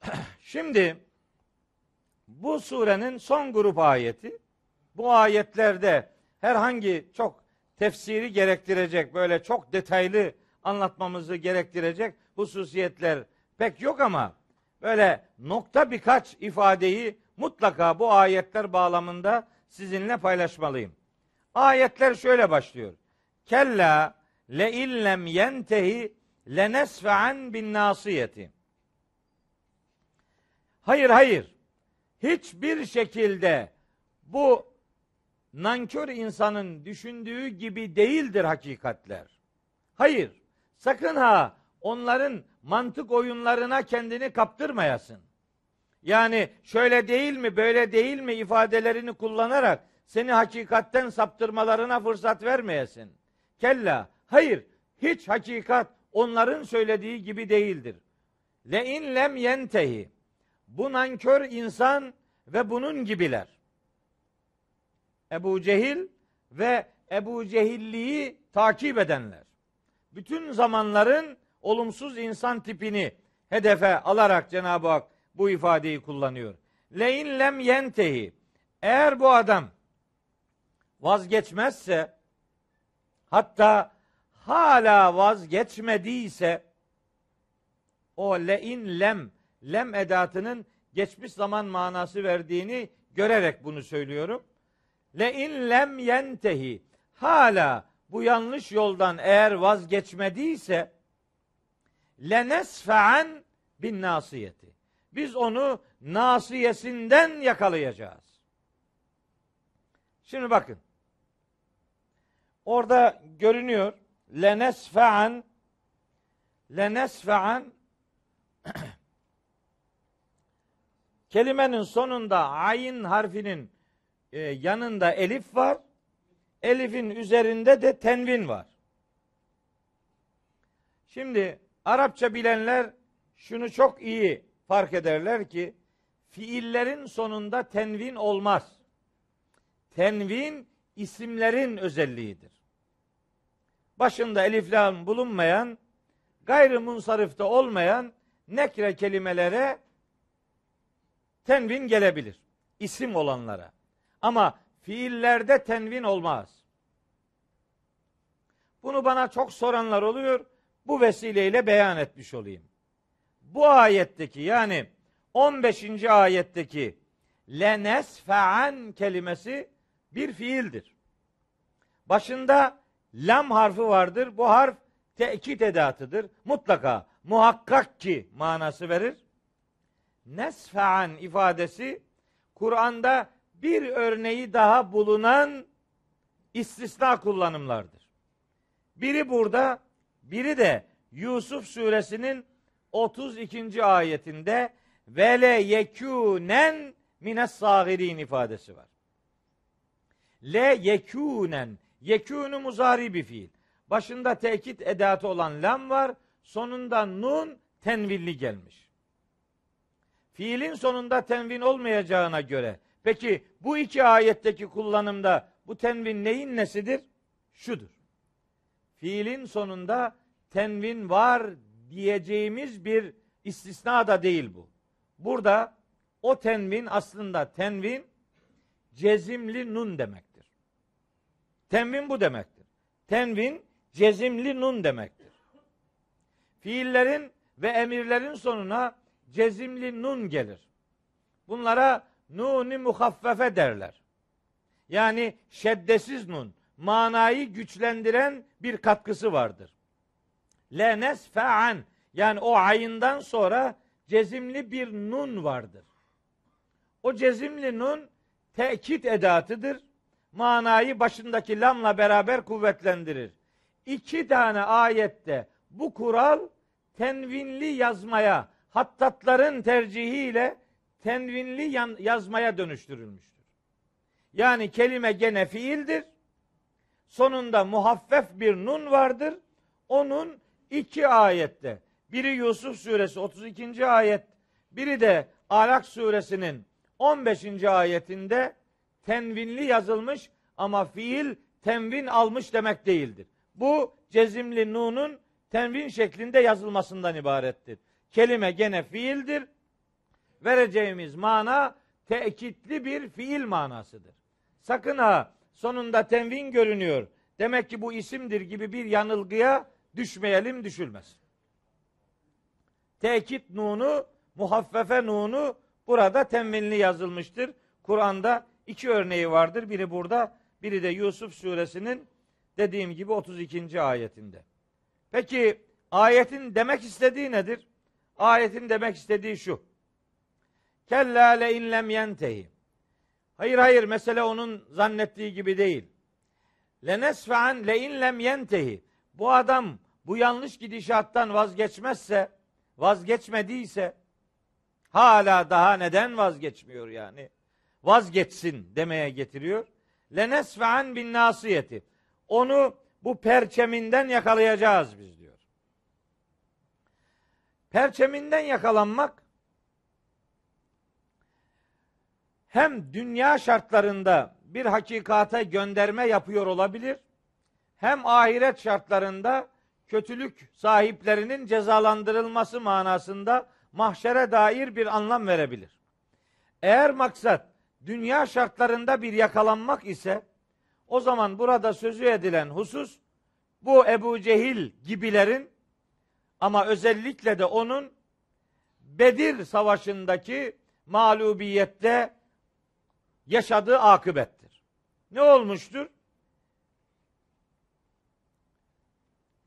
Şimdi bu surenin son grup ayeti bu ayetlerde herhangi çok tefsiri gerektirecek böyle çok detaylı anlatmamızı gerektirecek hususiyetler pek yok ama böyle nokta birkaç ifadeyi mutlaka bu ayetler bağlamında sizinle paylaşmalıyım. Ayetler şöyle başlıyor. Kella le illem yentehi lenesfe'an bin nasiyeti. Hayır hayır. Hiçbir şekilde bu nankör insanın düşündüğü gibi değildir hakikatler. Hayır. Sakın ha onların mantık oyunlarına kendini kaptırmayasın. Yani şöyle değil mi, böyle değil mi ifadelerini kullanarak seni hakikatten saptırmalarına fırsat vermeyesin. Kella, hayır, hiç hakikat onların söylediği gibi değildir. Le in lem yentehi. Bu nankör insan ve bunun gibiler. Ebu Cehil ve Ebu Cehilliği takip edenler. Bütün zamanların olumsuz insan tipini hedefe alarak Cenab-ı Hak bu ifadeyi kullanıyor. Lein lem yentehi. Eğer bu adam vazgeçmezse hatta hala vazgeçmediyse o lein lem lem edatının geçmiş zaman manası verdiğini görerek bunu söylüyorum. Lein lem yentehi hala bu yanlış yoldan eğer vazgeçmediyse lenesfe'an bin nasiyeti. Biz onu nasiyesinden yakalayacağız. Şimdi bakın. Orada görünüyor. Lenesfe'an lenesfe'an kelimenin sonunda ayin harfinin e, yanında elif var. Elifin üzerinde de tenvin var. Şimdi Arapça bilenler şunu çok iyi fark ederler ki fiillerin sonunda tenvin olmaz. Tenvin isimlerin özelliğidir. Başında elif lam bulunmayan, gayrı munsarifte olmayan nekre kelimelere tenvin gelebilir. İsim olanlara. Ama fiillerde tenvin olmaz. Bunu bana çok soranlar oluyor. Bu vesileyle beyan etmiş olayım. Bu ayetteki yani 15. ayetteki lenesfe'an kelimesi bir fiildir. Başında lam harfi vardır. Bu harf tekit edatıdır. Mutlaka muhakkak ki manası verir. Nesfe'an ifadesi Kur'an'da bir örneği daha bulunan istisna kullanımlardır. Biri burada, biri de Yusuf suresinin 32. ayetinde vele yekûnen mines sagirin ifadesi var. Le yekûnen yekûnu muzari bir fiil. Başında tekit edatı olan lam var. Sonunda nun tenvilli gelmiş. Fiilin sonunda tenvin olmayacağına göre peki bu iki ayetteki kullanımda bu tenvin neyin nesidir? Şudur. Fiilin sonunda tenvin var diyeceğimiz bir istisna da değil bu. Burada o tenvin aslında tenvin cezimli nun demektir. Tenvin bu demektir. Tenvin cezimli nun demektir. Fiillerin ve emirlerin sonuna cezimli nun gelir. Bunlara nuni muhaffefe derler. Yani şeddesiz nun, manayı güçlendiren bir katkısı vardır. Lenes fe'an yani o ayından sonra cezimli bir nun vardır. O cezimli nun tekit edatıdır. Manayı başındaki lamla beraber kuvvetlendirir. İki tane ayette bu kural tenvinli yazmaya, hattatların tercihiyle tenvinli yazmaya dönüştürülmüştür. Yani kelime gene fiildir. Sonunda muhaffef bir nun vardır. Onun iki ayette biri Yusuf suresi 32. ayet, biri de Alak suresinin 15. ayetinde tenvinli yazılmış ama fiil tenvin almış demek değildir. Bu cezimli nunun tenvin şeklinde yazılmasından ibarettir. Kelime gene fiildir. Vereceğimiz mana tekitli bir fiil manasıdır. Sakın ha sonunda tenvin görünüyor. Demek ki bu isimdir gibi bir yanılgıya düşmeyelim düşülmez. Tekit nunu, muhaffefe nunu burada temminli yazılmıştır. Kur'an'da iki örneği vardır. Biri burada, biri de Yusuf suresinin dediğim gibi 32. ayetinde. Peki ayetin demek istediği nedir? Ayetin demek istediği şu. Kella le inlem yentehi. Hayır hayır mesele onun zannettiği gibi değil. Lenesfa'an le inlem yentehi. Bu adam bu yanlış gidişattan vazgeçmezse, vazgeçmediyse hala daha neden vazgeçmiyor yani? Vazgeçsin demeye getiriyor. Lenesfa'an bin nasiyeti. Onu bu perçeminden yakalayacağız biz diyor. Perçeminden yakalanmak hem dünya şartlarında bir hakikate gönderme yapıyor olabilir, hem ahiret şartlarında kötülük sahiplerinin cezalandırılması manasında mahşere dair bir anlam verebilir. Eğer maksat dünya şartlarında bir yakalanmak ise o zaman burada sözü edilen husus bu Ebu Cehil gibilerin ama özellikle de onun Bedir Savaşı'ndaki mağlubiyette yaşadığı akıbettir. Ne olmuştur?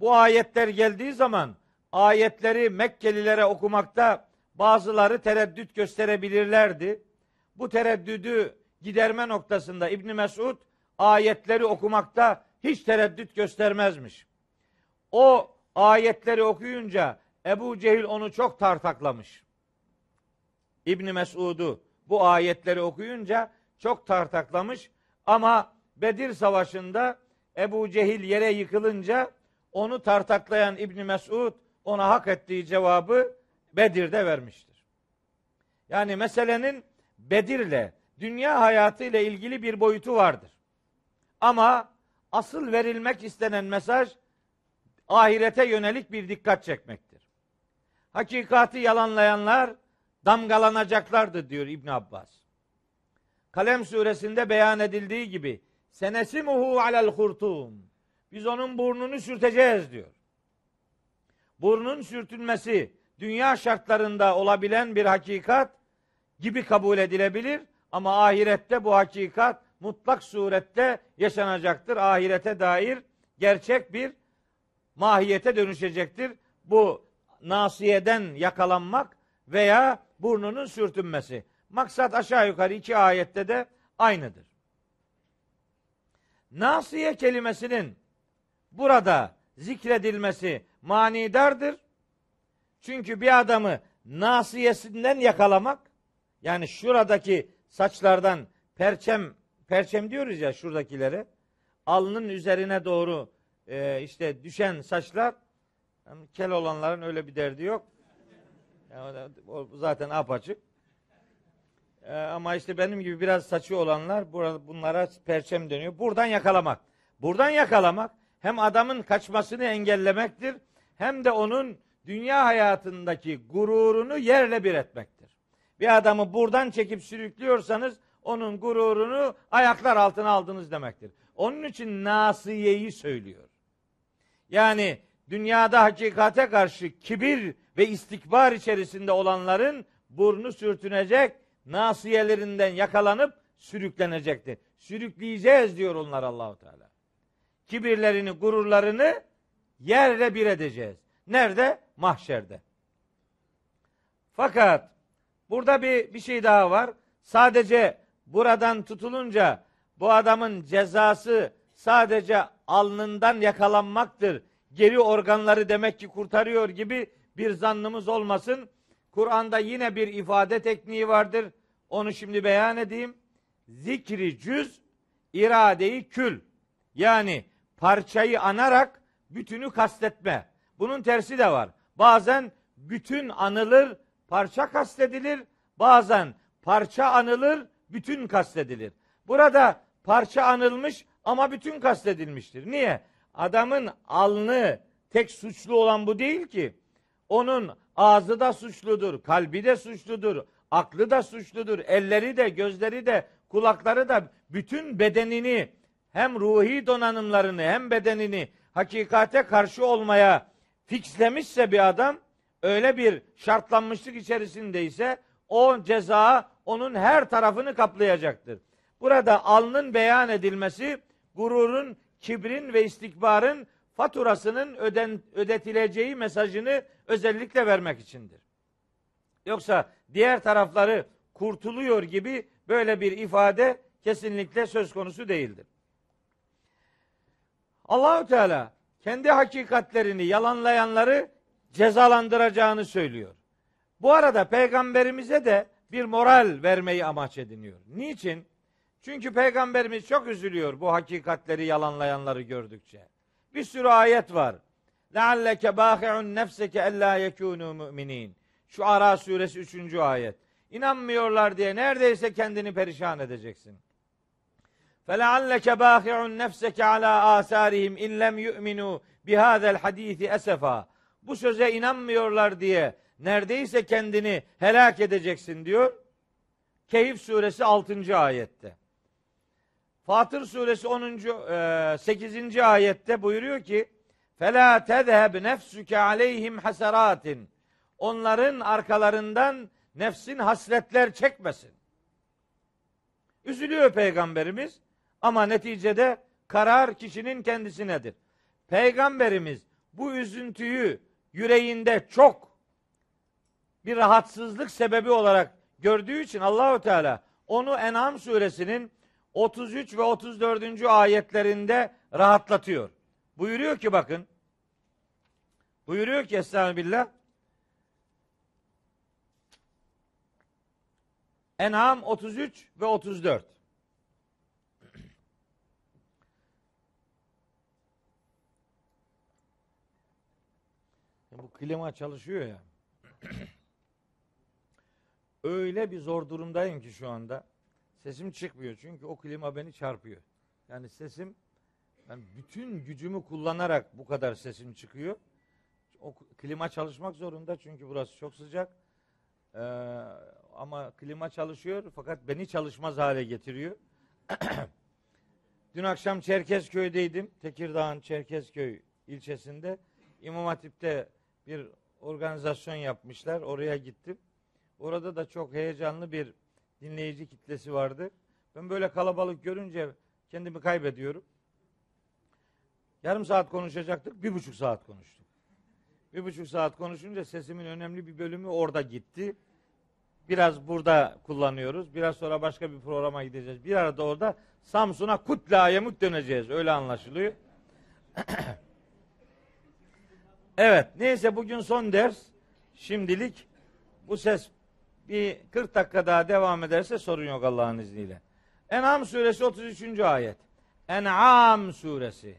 Bu ayetler geldiği zaman ayetleri Mekkelilere okumakta bazıları tereddüt gösterebilirlerdi. Bu tereddüdü giderme noktasında İbn Mesud ayetleri okumakta hiç tereddüt göstermezmiş. O ayetleri okuyunca Ebu Cehil onu çok tartaklamış. İbn Mesud'u bu ayetleri okuyunca çok tartaklamış ama Bedir Savaşı'nda Ebu Cehil yere yıkılınca onu tartaklayan İbn Mesud ona hak ettiği cevabı Bedir'de vermiştir. Yani meselenin Bedir'le, dünya hayatı ile ilgili bir boyutu vardır. Ama asıl verilmek istenen mesaj ahirete yönelik bir dikkat çekmektir. Hakikati yalanlayanlar damgalanacaklardır diyor İbn Abbas. Kalem suresinde beyan edildiği gibi senesimuhu alel hurtum. Biz onun burnunu sürteceğiz diyor. Burnun sürtülmesi dünya şartlarında olabilen bir hakikat gibi kabul edilebilir ama ahirette bu hakikat mutlak surette yaşanacaktır. Ahirete dair gerçek bir mahiyete dönüşecektir. Bu nasiyeden yakalanmak veya burnunun sürtünmesi. Maksat aşağı yukarı iki ayette de aynıdır. Nasiye kelimesinin burada zikredilmesi manidardır. Çünkü bir adamı nasiyesinden yakalamak yani şuradaki saçlardan perçem perçem diyoruz ya şuradakilere alnın üzerine doğru e, işte düşen saçlar yani kel olanların öyle bir derdi yok. Yani o zaten apaçık. E, ama işte benim gibi biraz saçı olanlar bunlara perçem dönüyor. Buradan yakalamak. Buradan yakalamak hem adamın kaçmasını engellemektir hem de onun dünya hayatındaki gururunu yerle bir etmektir. Bir adamı buradan çekip sürüklüyorsanız onun gururunu ayaklar altına aldınız demektir. Onun için nasiyeyi söylüyor. Yani dünyada hakikate karşı kibir ve istikbar içerisinde olanların burnu sürtünecek, nasiyelerinden yakalanıp sürüklenecektir. Sürükleyeceğiz diyor onlar Allahu Teala. Kibirlerini, gururlarını yerle bir edeceğiz. Nerede? Mahşerde. Fakat burada bir bir şey daha var. Sadece buradan tutulunca bu adamın cezası sadece alnından yakalanmaktır. Geri organları demek ki kurtarıyor gibi bir zannımız olmasın. Kur'an'da yine bir ifade tekniği vardır. Onu şimdi beyan edeyim. Zikri cüz, iradeyi kül. Yani parçayı anarak bütünü kastetme. Bunun tersi de var. Bazen bütün anılır, parça kastedilir. Bazen parça anılır, bütün kastedilir. Burada parça anılmış ama bütün kastedilmiştir. Niye? Adamın alnı tek suçlu olan bu değil ki. Onun ağzı da suçludur, kalbi de suçludur, aklı da suçludur, elleri de, gözleri de, kulakları da bütün bedenini hem ruhi donanımlarını hem bedenini hakikate karşı olmaya fixlemişse bir adam öyle bir şartlanmışlık içerisindeyse o ceza onun her tarafını kaplayacaktır. Burada alnın beyan edilmesi gururun, kibrin ve istikbarın faturasının öden, ödetileceği mesajını özellikle vermek içindir. Yoksa diğer tarafları kurtuluyor gibi böyle bir ifade kesinlikle söz konusu değildir. Allahü Teala kendi hakikatlerini yalanlayanları cezalandıracağını söylüyor. Bu arada peygamberimize de bir moral vermeyi amaç ediniyor. Niçin? Çünkü peygamberimiz çok üzülüyor bu hakikatleri yalanlayanları gördükçe. Bir sürü ayet var. Lealleke bâhi'un nefseke ellâ yekûnû mü'minîn. Şu Ara suresi 3. ayet. İnanmıyorlar diye neredeyse kendini perişan edeceksin. فَلَعَلَّكَ بَاخِعُنْ نَفْسَكَ عَلَى آثَارِهِمْ اِنْ لَمْ يُؤْمِنُوا بِهَذَا الْحَد۪يثِ اَسَفًا Bu söze inanmıyorlar diye neredeyse kendini helak edeceksin diyor. Keyif suresi 6. ayette. Fatır suresi 10. 8. ayette buyuruyor ki فَلَا تَذْهَبْ نَفْسُكَ عَلَيْهِمْ حَسَرَاتٍ Onların arkalarından nefsin hasletler çekmesin. Üzülüyor peygamberimiz ama neticede karar kişinin kendisinedir. Peygamberimiz bu üzüntüyü yüreğinde çok bir rahatsızlık sebebi olarak gördüğü için Allahu Teala onu En'am suresinin 33 ve 34. ayetlerinde rahatlatıyor. Buyuruyor ki bakın. Buyuruyor ki Estağfirullah. En'am 33 ve 34. Bu klima çalışıyor ya. Öyle bir zor durumdayım ki şu anda. Sesim çıkmıyor çünkü o klima beni çarpıyor. Yani sesim ben bütün gücümü kullanarak bu kadar sesim çıkıyor. O klima çalışmak zorunda çünkü burası çok sıcak. Ee, ama klima çalışıyor fakat beni çalışmaz hale getiriyor. Dün akşam Çerkezköy'deydim. Tekirdağ'ın Çerkezköy ilçesinde. İmam Hatip'te bir organizasyon yapmışlar. Oraya gittim. Orada da çok heyecanlı bir dinleyici kitlesi vardı. Ben böyle kalabalık görünce kendimi kaybediyorum. Yarım saat konuşacaktık, bir buçuk saat konuştuk. Bir buçuk saat konuşunca sesimin önemli bir bölümü orada gitti. Biraz burada kullanıyoruz. Biraz sonra başka bir programa gideceğiz. Bir arada orada Samsun'a kutle ayemut döneceğiz. Öyle anlaşılıyor. evet. Neyse bugün son ders. Şimdilik bu ses bir 40 dakika daha devam ederse sorun yok Allah'ın izniyle. En'am suresi 33. ayet. En'am suresi.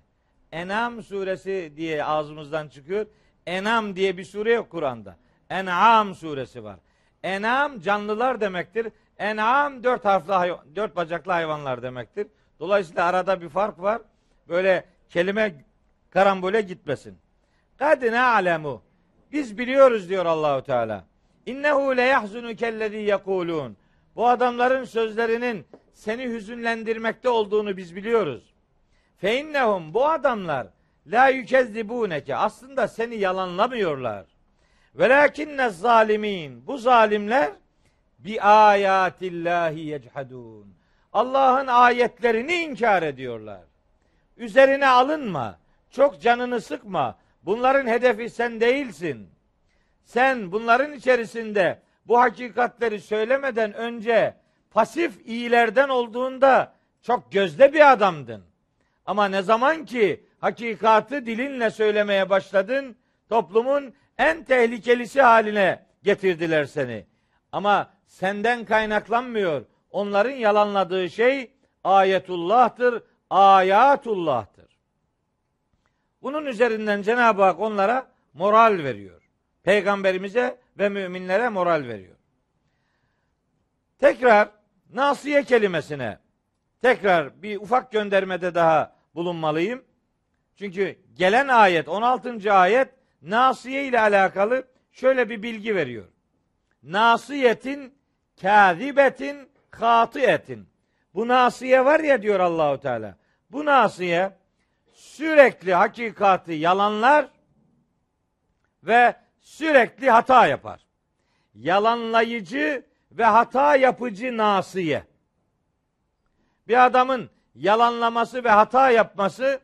En'am suresi diye ağzımızdan çıkıyor. En'am diye bir sure yok Kur'an'da. En'am suresi var. En'am canlılar demektir. En'am dört harfli dört bacaklı hayvanlar demektir. Dolayısıyla arada bir fark var. Böyle kelime karambole gitmesin. Kadine alemu. Biz biliyoruz diyor Allahu Teala. İnnehu le yahzunu kellezî yekulun. Bu adamların sözlerinin seni hüzünlendirmekte olduğunu biz biliyoruz. Fe innehum bu adamlar la yükezzibuneke aslında seni yalanlamıyorlar. Velakinne zalimin bu zalimler bi ayatillahi yechadun. Allah'ın ayetlerini inkar ediyorlar. Üzerine alınma. Çok canını sıkma. Bunların hedefi sen değilsin. Sen bunların içerisinde bu hakikatleri söylemeden önce pasif iyilerden olduğunda çok gözde bir adamdın. Ama ne zaman ki hakikatı dilinle söylemeye başladın, toplumun en tehlikelisi haline getirdiler seni. Ama senden kaynaklanmıyor. Onların yalanladığı şey ayetullah'tır, ayatullah'tır. Bunun üzerinden Cenab-ı Hak onlara moral veriyor. Peygamberimize ve müminlere moral veriyor. Tekrar nasiye kelimesine tekrar bir ufak göndermede daha bulunmalıyım. Çünkü gelen ayet 16. ayet nasiye ile alakalı şöyle bir bilgi veriyor. Nasiyetin kâzibetin etin. Bu nasiye var ya diyor Allahu Teala. Bu nasiye sürekli hakikati yalanlar ve sürekli hata yapar. Yalanlayıcı ve hata yapıcı nasiye. Bir adamın yalanlaması ve hata yapması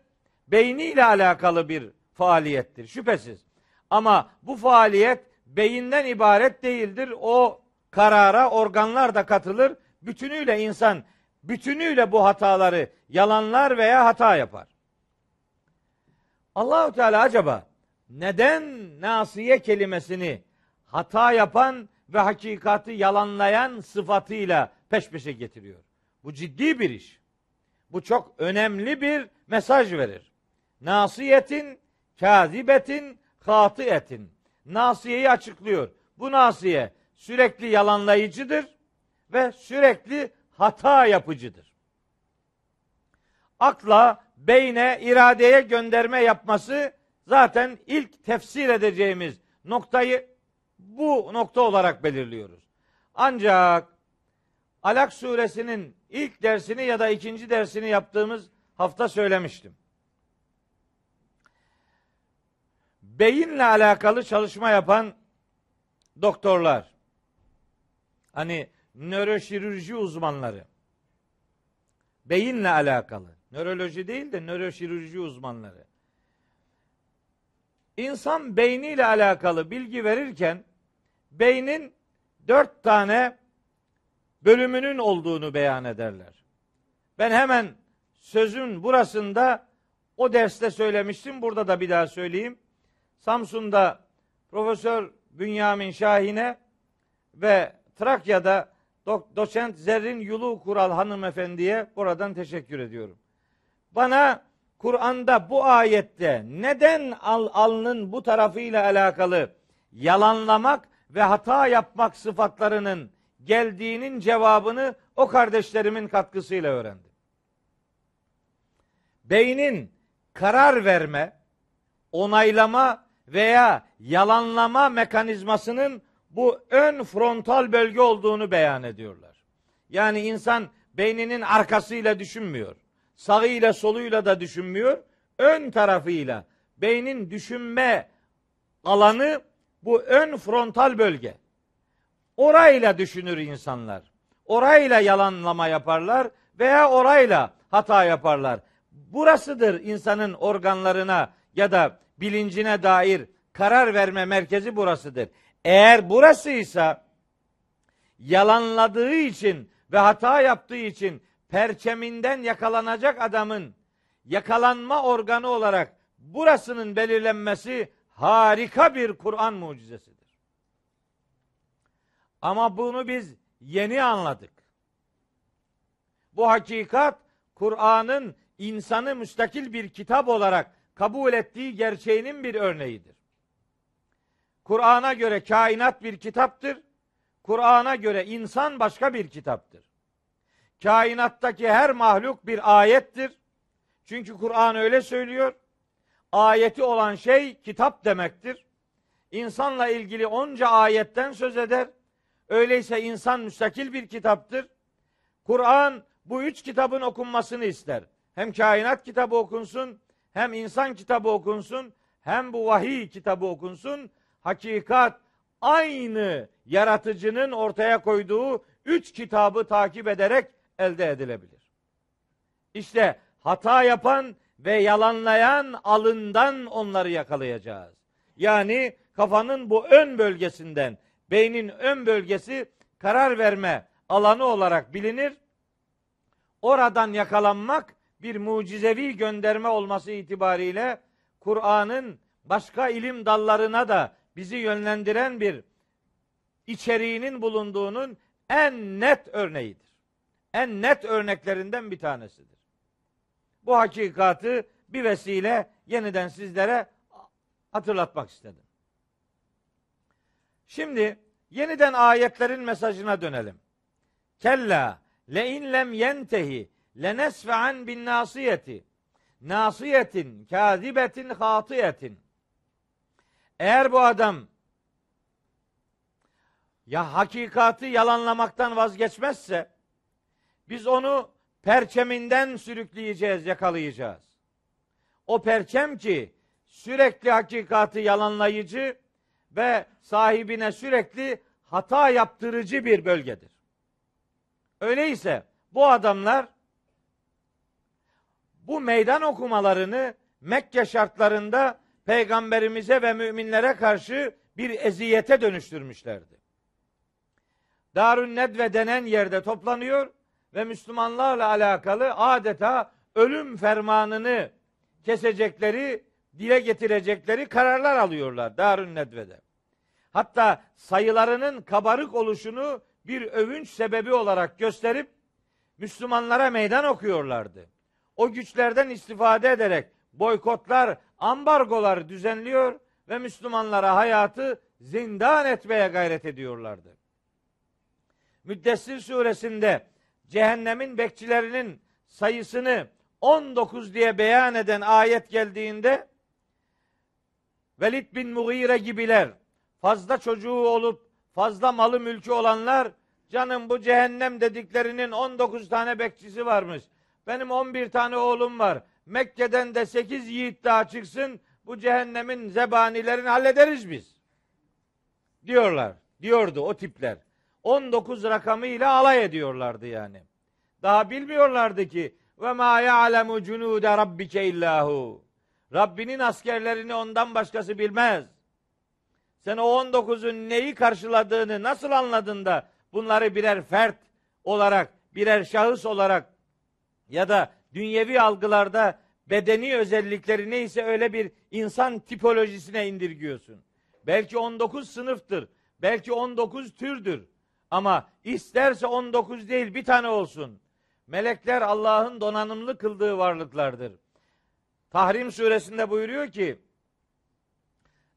beyniyle alakalı bir faaliyettir şüphesiz. Ama bu faaliyet beyinden ibaret değildir. O karara organlar da katılır. Bütünüyle insan bütünüyle bu hataları yalanlar veya hata yapar. Allahu Teala acaba neden nasiye kelimesini hata yapan ve hakikati yalanlayan sıfatıyla peş peşe getiriyor? Bu ciddi bir iş. Bu çok önemli bir mesaj verir. Nasiyetin, kazibetin, hatiyetin. Nasiyeyi açıklıyor. Bu nasiye sürekli yalanlayıcıdır ve sürekli hata yapıcıdır. Akla, beyne, iradeye gönderme yapması zaten ilk tefsir edeceğimiz noktayı bu nokta olarak belirliyoruz. Ancak Alak suresinin ilk dersini ya da ikinci dersini yaptığımız hafta söylemiştim. Beyinle alakalı çalışma yapan doktorlar, hani nöroşirurji uzmanları, beyinle alakalı, nöroloji değil de nöroşirurji uzmanları, insan beyniyle alakalı bilgi verirken, beynin dört tane bölümünün olduğunu beyan ederler. Ben hemen sözün burasında o derste söylemiştim. Burada da bir daha söyleyeyim. Samsun'da Profesör Bünyamin Şahin'e ve Trakya'da do- doçent Zerrin Yulu Kural hanımefendiye buradan teşekkür ediyorum. Bana Kur'an'da bu ayette neden al, alnın bu tarafıyla alakalı yalanlamak ve hata yapmak sıfatlarının geldiğinin cevabını o kardeşlerimin katkısıyla öğrendim. Beynin karar verme, onaylama veya yalanlama mekanizmasının bu ön frontal bölge olduğunu beyan ediyorlar. Yani insan beyninin arkasıyla düşünmüyor. Sağıyla soluyla da düşünmüyor. Ön tarafıyla beynin düşünme alanı bu ön frontal bölge. Orayla düşünür insanlar. Orayla yalanlama yaparlar veya orayla hata yaparlar. Burasıdır insanın organlarına ya da bilincine dair karar verme merkezi burasıdır. Eğer burasıysa yalanladığı için ve hata yaptığı için perçeminden yakalanacak adamın yakalanma organı olarak burasının belirlenmesi harika bir Kur'an mucizesidir. Ama bunu biz yeni anladık. Bu hakikat Kur'an'ın insanı müstakil bir kitap olarak kabul ettiği gerçeğinin bir örneğidir. Kur'an'a göre kainat bir kitaptır. Kur'an'a göre insan başka bir kitaptır. Kainattaki her mahluk bir ayettir. Çünkü Kur'an öyle söylüyor. Ayeti olan şey kitap demektir. İnsanla ilgili onca ayetten söz eder. Öyleyse insan müstakil bir kitaptır. Kur'an bu üç kitabın okunmasını ister. Hem kainat kitabı okunsun, hem insan kitabı okunsun, hem bu vahiy kitabı okunsun. Hakikat aynı yaratıcının ortaya koyduğu üç kitabı takip ederek elde edilebilir. İşte hata yapan ve yalanlayan alından onları yakalayacağız. Yani kafanın bu ön bölgesinden, beynin ön bölgesi karar verme alanı olarak bilinir. Oradan yakalanmak bir mucizevi gönderme olması itibariyle Kur'an'ın başka ilim dallarına da bizi yönlendiren bir içeriğinin bulunduğunun en net örneğidir. En net örneklerinden bir tanesidir. Bu hakikatı bir vesile yeniden sizlere hatırlatmak istedim. Şimdi yeniden ayetlerin mesajına dönelim. Kella le in lem yentehi lenesfe'an bin nasiyeti nasiyetin kazibetin hatiyetin eğer bu adam ya hakikati yalanlamaktan vazgeçmezse biz onu perçeminden sürükleyeceğiz, yakalayacağız. O perçem ki sürekli hakikati yalanlayıcı ve sahibine sürekli hata yaptırıcı bir bölgedir. Öyleyse bu adamlar bu meydan okumalarını Mekke şartlarında peygamberimize ve müminlere karşı bir eziyete dönüştürmüşlerdi. Darun Nedve denen yerde toplanıyor ve Müslümanlarla alakalı adeta ölüm fermanını kesecekleri, dile getirecekleri kararlar alıyorlar Darun Nedve'de. Hatta sayılarının kabarık oluşunu bir övünç sebebi olarak gösterip Müslümanlara meydan okuyorlardı. O güçlerden istifade ederek boykotlar, ambargolar düzenliyor ve Müslümanlara hayatı zindan etmeye gayret ediyorlardı. Müddessir suresinde cehennemin bekçilerinin sayısını 19 diye beyan eden ayet geldiğinde Velid bin Mughire gibiler fazla çocuğu olup fazla malı mülkü olanlar canım bu cehennem dediklerinin 19 tane bekçisi varmış. Benim 11 tane oğlum var. Mekke'den de 8 yiğit daha çıksın bu cehennemin zebanilerini hallederiz biz. Diyorlar. Diyordu o tipler. 19 rakamıyla alay ediyorlardı yani. Daha bilmiyorlardı ki ve ma ya'lemu cunude rabbike illahu. Rabbinin askerlerini ondan başkası bilmez. Sen o 19'un neyi karşıladığını nasıl anladın da bunları birer fert olarak, birer şahıs olarak ya da dünyevi algılarda bedeni özellikleri neyse öyle bir insan tipolojisine indirgiyorsun. Belki 19 sınıftır, belki 19 türdür. Ama isterse 19 değil bir tane olsun. Melekler Allah'ın donanımlı kıldığı varlıklardır. Tahrim suresinde buyuruyor ki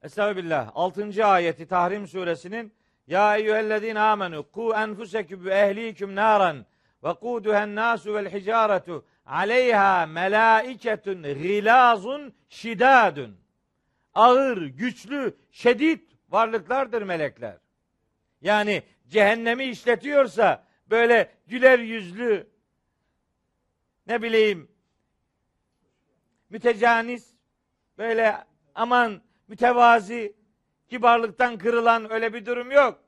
Estağfirullah 6. ayeti Tahrim suresinin Ya eyyühellezine amenu ku enfuseküm ve ehliküm naran ve kuduhen nasu vel hicaretu aleyha melaiketun gilazun şidadun ağır, güçlü, şedid varlıklardır melekler. Yani cehennemi işletiyorsa böyle güler yüzlü ne bileyim mütecaniz böyle aman mütevazi kibarlıktan kırılan öyle bir durum yok.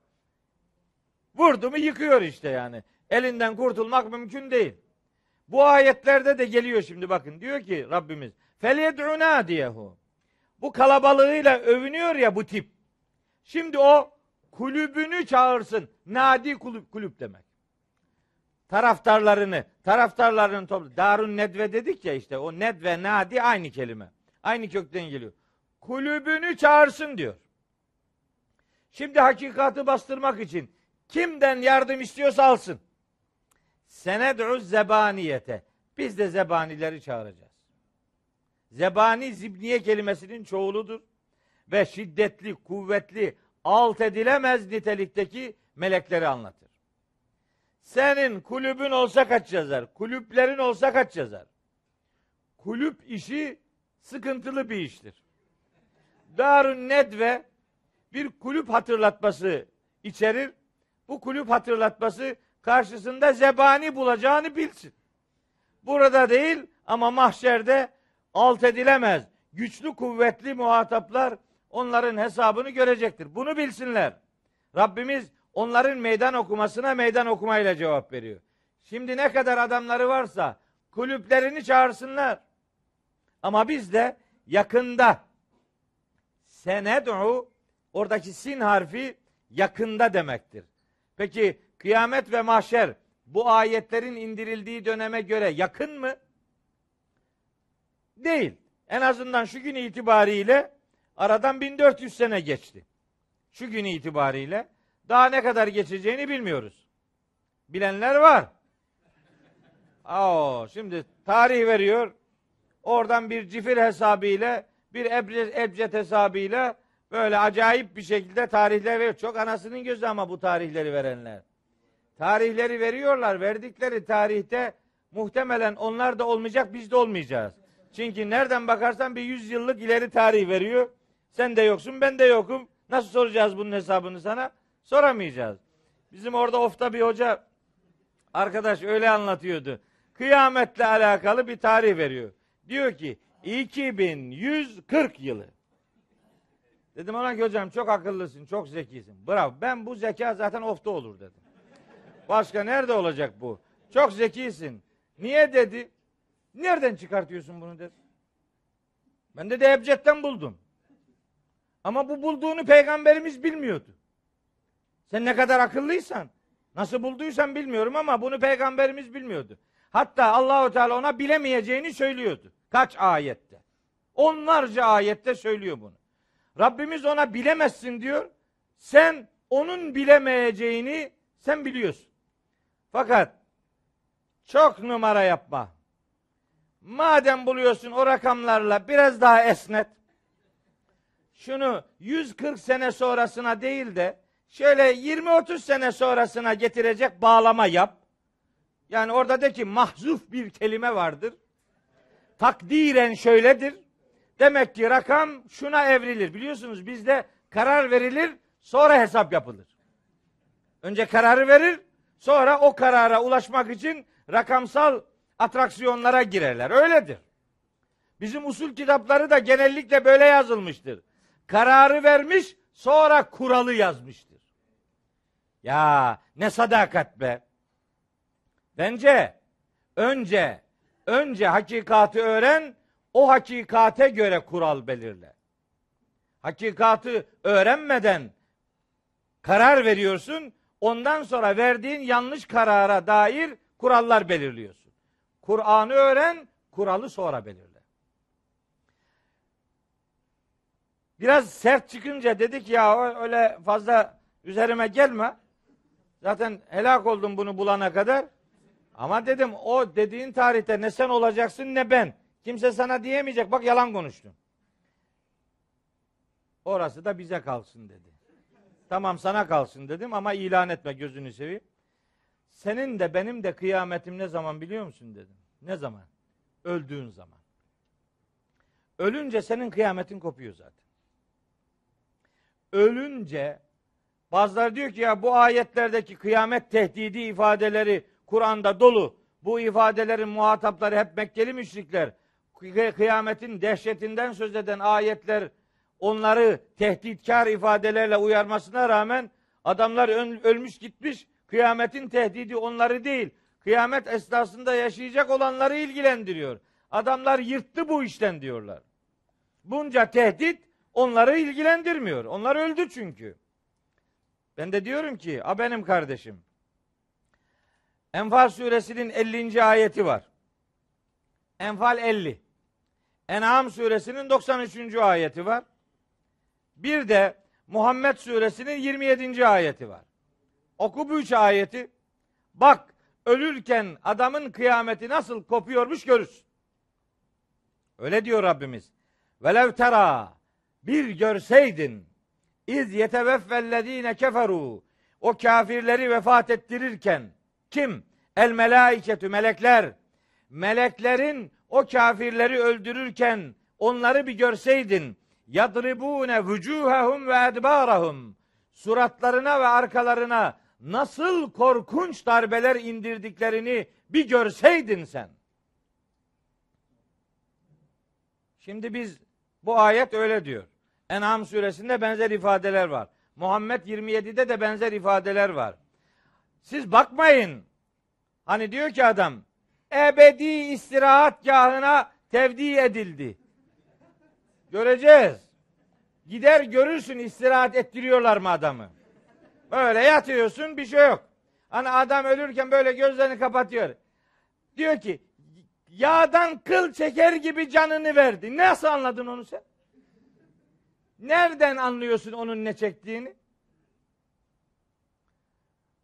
Vurdu mu yıkıyor işte yani. Elinden kurtulmak mümkün değil. Bu ayetlerde de geliyor şimdi bakın. Diyor ki Rabbimiz felyed'una diyehu. Bu kalabalığıyla övünüyor ya bu tip. Şimdi o kulübünü çağırsın. Nadi kulüp, kulüp demek. Taraftarlarını, taraftarlarının toplu. Darun Nedve dedik ya işte o Nedve, Nadi aynı kelime. Aynı kökten geliyor. Kulübünü çağırsın diyor. Şimdi hakikati bastırmak için kimden yardım istiyorsa alsın. Sened'u zebaniyete. Biz de zebanileri çağıracağız. Zebani zibniye kelimesinin çoğuludur. Ve şiddetli, kuvvetli, alt edilemez nitelikteki melekleri anlatır. Senin kulübün olsa kaç yazar? Kulüplerin olsa kaç yazar? Kulüp işi sıkıntılı bir iştir. Darun Nedve bir kulüp hatırlatması içerir. Bu kulüp hatırlatması karşısında zebani bulacağını bilsin. Burada değil ama mahşerde alt edilemez. Güçlü kuvvetli muhataplar onların hesabını görecektir. Bunu bilsinler. Rabbimiz onların meydan okumasına meydan okumayla cevap veriyor. Şimdi ne kadar adamları varsa kulüplerini çağırsınlar. Ama biz de yakında sened'u oradaki sin harfi yakında demektir. Peki kıyamet ve mahşer bu ayetlerin indirildiği döneme göre yakın mı? Değil. En azından şu gün itibariyle aradan 1400 sene geçti. Şu gün itibariyle daha ne kadar geçeceğini bilmiyoruz. Bilenler var. Aa, şimdi tarih veriyor. Oradan bir cifir hesabıyla, bir ebced hesabıyla böyle acayip bir şekilde tarihler veriyor. Çok anasının gözü ama bu tarihleri verenler. Tarihleri veriyorlar. Verdikleri tarihte muhtemelen onlar da olmayacak, biz de olmayacağız. Çünkü nereden bakarsan bir yüz yıllık ileri tarih veriyor. Sen de yoksun, ben de yokum. Nasıl soracağız bunun hesabını sana? Soramayacağız. Bizim orada ofta bir hoca arkadaş öyle anlatıyordu. Kıyametle alakalı bir tarih veriyor. Diyor ki 2140 yılı. Dedim ona ki hocam çok akıllısın, çok zekisin. Bravo. Ben bu zeka zaten ofta olur dedim. Başka nerede olacak bu? Çok zekisin. Niye dedi? Nereden çıkartıyorsun bunu dedi. Ben de Ebced'den buldum. Ama bu bulduğunu peygamberimiz bilmiyordu. Sen ne kadar akıllıysan, nasıl bulduysan bilmiyorum ama bunu peygamberimiz bilmiyordu. Hatta Allahu Teala ona bilemeyeceğini söylüyordu. Kaç ayette? Onlarca ayette söylüyor bunu. Rabbimiz ona bilemezsin diyor. Sen onun bilemeyeceğini sen biliyorsun. Fakat çok numara yapma. Madem buluyorsun o rakamlarla biraz daha esnet. Şunu 140 sene sonrasına değil de şöyle 20-30 sene sonrasına getirecek bağlama yap. Yani orada de ki mahzuf bir kelime vardır. Takdiren şöyledir. Demek ki rakam şuna evrilir. Biliyorsunuz bizde karar verilir, sonra hesap yapılır. Önce kararı verir, sonra o karara ulaşmak için rakamsal atraksiyonlara girerler. Öyledir. Bizim usul kitapları da genellikle böyle yazılmıştır. Kararı vermiş, sonra kuralı yazmıştır. Ya ne sadakat be. Bence önce önce hakikati öğren, o hakikate göre kural belirle. Hakikati öğrenmeden karar veriyorsun, ondan sonra verdiğin yanlış karara dair kurallar belirliyorsun. Kur'an'ı öğren, kuralı sonra belirle. Biraz sert çıkınca dedik ya öyle fazla üzerime gelme. Zaten helak oldum bunu bulana kadar. Ama dedim o dediğin tarihte ne sen olacaksın ne ben. Kimse sana diyemeyecek. Bak yalan konuştun. Orası da bize kalsın dedi. Tamam sana kalsın dedim ama ilan etme gözünü seveyim. Senin de benim de kıyametim ne zaman biliyor musun dedim. Ne zaman? Öldüğün zaman. Ölünce senin kıyametin kopuyor zaten. Ölünce bazıları diyor ki ya bu ayetlerdeki kıyamet tehdidi ifadeleri Kur'an'da dolu. Bu ifadelerin muhatapları hep Mekkeli müşrikler. Kıyametin dehşetinden söz eden ayetler onları tehditkar ifadelerle uyarmasına rağmen adamlar ölmüş gitmiş. Kıyametin tehdidi onları değil. Kıyamet esnasında yaşayacak olanları ilgilendiriyor. Adamlar yırttı bu işten diyorlar. Bunca tehdit onları ilgilendirmiyor. Onlar öldü çünkü. Ben de diyorum ki, a benim kardeşim. Enfal suresinin 50. ayeti var. Enfal 50. En'am suresinin 93. ayeti var. Bir de Muhammed suresinin 27. ayeti var. Oku bu üç ayeti. Bak ölürken adamın kıyameti nasıl kopuyormuş görürsün. Öyle diyor Rabbimiz. Velev tera bir görseydin iz yeteveffellezine keferu o kafirleri vefat ettirirken kim? El melaiketü melekler. Meleklerin o kafirleri öldürürken onları bir görseydin yadribune vucuhahum ve edbarahum suratlarına ve arkalarına nasıl korkunç darbeler indirdiklerini bir görseydin sen. Şimdi biz bu ayet öyle diyor. En'am suresinde benzer ifadeler var. Muhammed 27'de de benzer ifadeler var. Siz bakmayın. Hani diyor ki adam ebedi istirahatgahına tevdi edildi. Göreceğiz. Gider görürsün istirahat ettiriyorlar mı adamı. Böyle yatıyorsun bir şey yok. Hani adam ölürken böyle gözlerini kapatıyor. Diyor ki yağdan kıl çeker gibi canını verdi. Nasıl anladın onu sen? Nereden anlıyorsun onun ne çektiğini?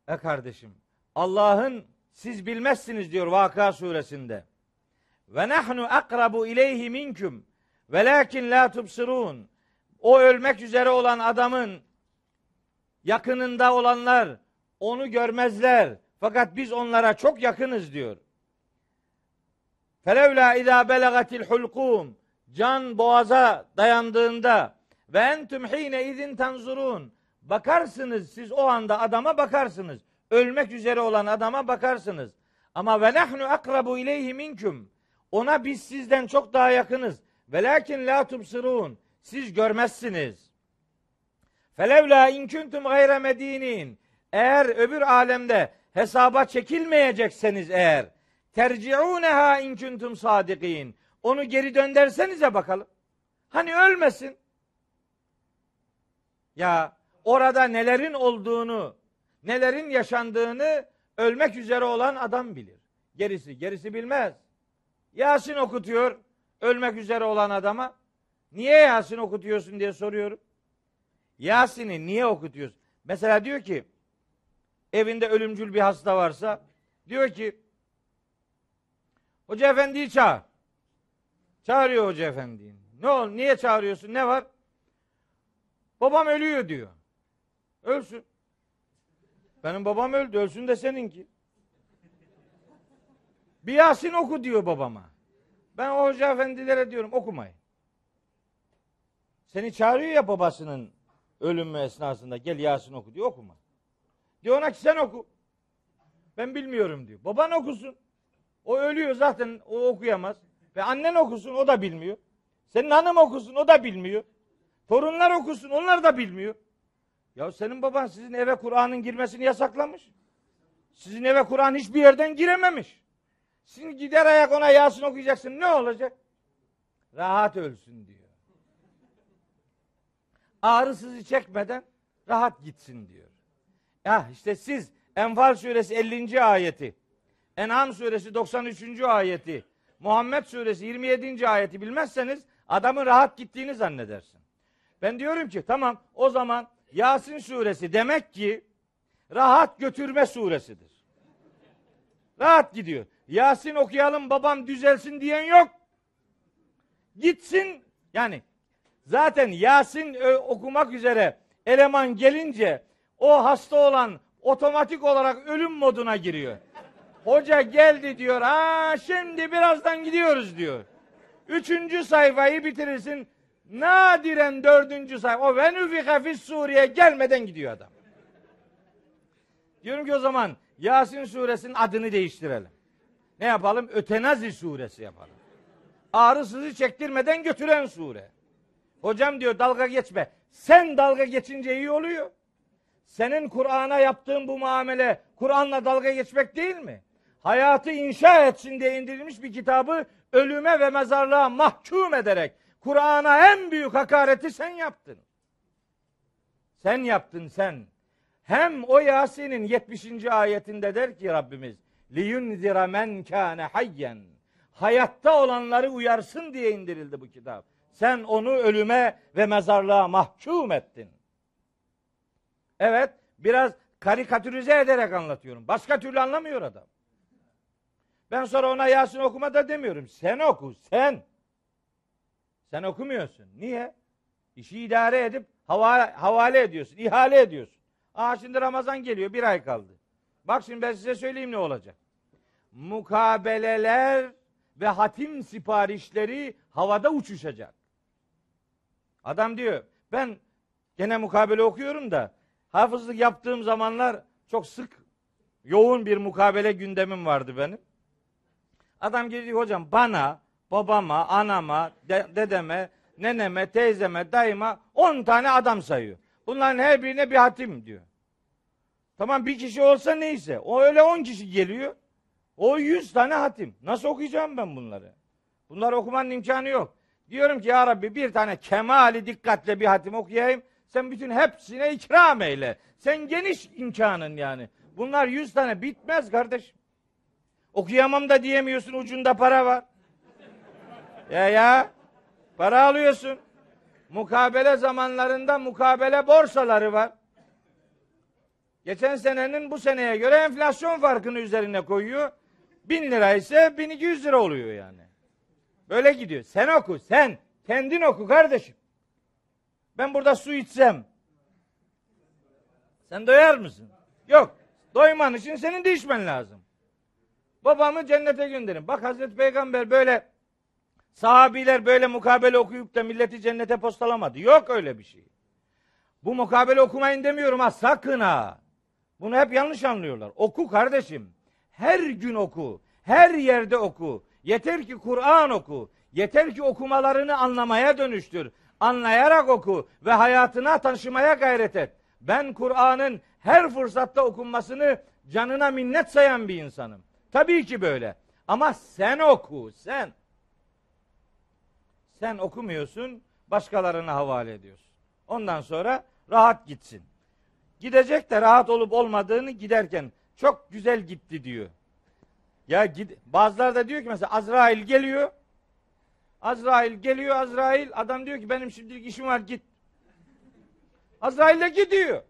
E kardeşim Allah'ın siz bilmezsiniz diyor Vakıa suresinde. Ve nahnu akrabu ileyhi minkum velakin la tubsirun. O ölmek üzere olan adamın yakınında olanlar onu görmezler. Fakat biz onlara çok yakınız diyor. Felevla izâ belagatil hulkum can boğaza dayandığında ve entüm hine izin tanzurun bakarsınız siz o anda adama bakarsınız. Ölmek üzere olan adama bakarsınız. Ama ve nahnu akrabu ileyhi minkum ona biz sizden çok daha yakınız. Velakin la tubsirun siz görmezsiniz. Felevla in kuntum gayre medinin eğer öbür alemde hesaba çekilmeyecekseniz eğer terciuneha in kuntum sadikin. Onu geri döndersenize bakalım. Hani ölmesin. Ya orada nelerin olduğunu, nelerin yaşandığını ölmek üzere olan adam bilir. Gerisi, gerisi bilmez. Yasin okutuyor ölmek üzere olan adama. Niye Yasin okutuyorsun diye soruyorum. Yasin'i niye okutuyorsun? Mesela diyor ki evinde ölümcül bir hasta varsa diyor ki Hoca efendiyi çağır. Çağırıyor hoca efendiyi. Ne ol? Niye çağırıyorsun? Ne var? Babam ölüyor diyor. Ölsün. Benim babam öldü. Ölsün de seninki. Bir Yasin oku diyor babama. Ben o hoca efendilere diyorum okumayın. Seni çağırıyor ya babasının ölümü esnasında gel Yasin oku diyor okuma. Diyor ona ki sen oku. Ben bilmiyorum diyor. Baban okusun. O ölüyor zaten o okuyamaz. Ve annen okusun o da bilmiyor. Senin hanım okusun o da bilmiyor. Torunlar okusun onlar da bilmiyor. Ya senin baban sizin eve Kur'an'ın girmesini yasaklamış. Sizin eve Kur'an hiçbir yerden girememiş. Şimdi gider ayak ona Yasin okuyacaksın ne olacak? Rahat ölsün diyor. Ağrısızı çekmeden rahat gitsin diyor. Ya işte siz Enfal suresi 50. ayeti, En'am suresi 93. ayeti, Muhammed suresi 27. ayeti bilmezseniz adamın rahat gittiğini zannedersin. Ben diyorum ki tamam o zaman Yasin suresi demek ki rahat götürme suresidir. Rahat gidiyor. Yasin okuyalım babam düzelsin diyen yok. Gitsin yani zaten Yasin okumak üzere eleman gelince o hasta olan otomatik olarak ölüm moduna giriyor. Hoca geldi diyor. Ha şimdi birazdan gidiyoruz diyor. Üçüncü sayfayı bitirirsin. Nadiren dördüncü sayfa. O ve nüfike fis Suriye gelmeden gidiyor adam. Diyorum ki o zaman Yasin suresinin adını değiştirelim. Ne yapalım? Ötenazi suresi yapalım. Ağrısızı çektirmeden götüren sure. Hocam diyor dalga geçme. Sen dalga geçince iyi oluyor. Senin Kur'an'a yaptığın bu muamele Kur'an'la dalga geçmek değil mi? Hayatı inşa etsin diye indirilmiş bir kitabı ölüme ve mezarlığa mahkum ederek Kur'an'a en büyük hakareti sen yaptın. Sen yaptın sen. Hem o Yasin'in 70. ayetinde der ki Rabbimiz liyunzira men kâne hayyen hayatta olanları uyarsın diye indirildi bu kitap. Sen onu ölüme ve mezarlığa mahkum ettin. Evet, biraz karikatürize ederek anlatıyorum. Başka türlü anlamıyor adam. Ben sonra ona Yasin okuma da demiyorum. Sen oku, sen. Sen okumuyorsun. Niye? İşi idare edip havale, havale ediyorsun, ihale ediyorsun. Aa şimdi Ramazan geliyor, bir ay kaldı. Bak şimdi ben size söyleyeyim ne olacak. Mukabeleler ve hatim siparişleri havada uçuşacak. Adam diyor, ben gene mukabele okuyorum da hafızlık yaptığım zamanlar çok sık yoğun bir mukabele gündemim vardı benim. Adam geliyor hocam bana, babama, anama, de, dedeme, neneme, teyzeme, dayıma 10 tane adam sayıyor. Bunların her birine bir hatim diyor. Tamam bir kişi olsa neyse. O öyle 10 kişi geliyor. O 100 tane hatim. Nasıl okuyacağım ben bunları? Bunları okumanın imkanı yok. Diyorum ki ya Rabbi bir tane kemali dikkatle bir hatim okuyayım. Sen bütün hepsine ikram eyle. Sen geniş imkanın yani. Bunlar 100 tane bitmez kardeşim. Okuyamam da diyemiyorsun ucunda para var. Ya ya para alıyorsun. Mukabele zamanlarında mukabele borsaları var. Geçen senenin bu seneye göre enflasyon farkını üzerine koyuyor. Bin lira ise 1200 lira oluyor yani. Böyle gidiyor. Sen oku sen. Kendin oku kardeşim. Ben burada su içsem. Sen doyar mısın? Yok. Doyman için senin de içmen lazım. Babamı cennete gönderin. Bak Hazreti Peygamber böyle sahabiler böyle mukabele okuyup da milleti cennete postalamadı. Yok öyle bir şey. Bu mukabele okumayın demiyorum ha sakın ha. Bunu hep yanlış anlıyorlar. Oku kardeşim. Her gün oku. Her yerde oku. Yeter ki Kur'an oku. Yeter ki okumalarını anlamaya dönüştür. Anlayarak oku ve hayatına taşımaya gayret et. Ben Kur'an'ın her fırsatta okunmasını canına minnet sayan bir insanım. Tabii ki böyle. Ama sen oku, sen. Sen okumuyorsun, başkalarına havale ediyorsun. Ondan sonra rahat gitsin. Gidecek de rahat olup olmadığını giderken çok güzel gitti diyor. Ya gid bazıları da diyor ki mesela Azrail geliyor. Azrail geliyor Azrail. Adam diyor ki benim şimdilik işim var git. Azrail de gidiyor.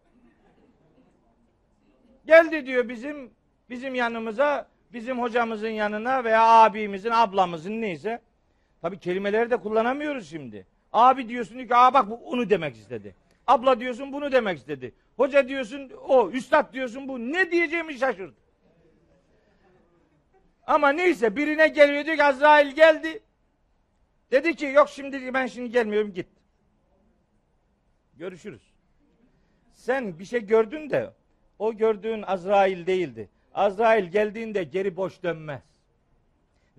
Geldi diyor bizim bizim yanımıza, bizim hocamızın yanına veya abimizin, ablamızın neyse. Tabi kelimeleri de kullanamıyoruz şimdi. Abi diyorsun ki aa bak bu onu demek istedi. Abla diyorsun bunu demek istedi. Hoca diyorsun o, üstad diyorsun bu. Ne diyeceğimi şaşırdı. Ama neyse birine geliyor diyor ki Azrail geldi. Dedi ki yok şimdi ben şimdi gelmiyorum git. Görüşürüz. Sen bir şey gördün de o gördüğün Azrail değildi. Azrail geldiğinde geri boş dönmez.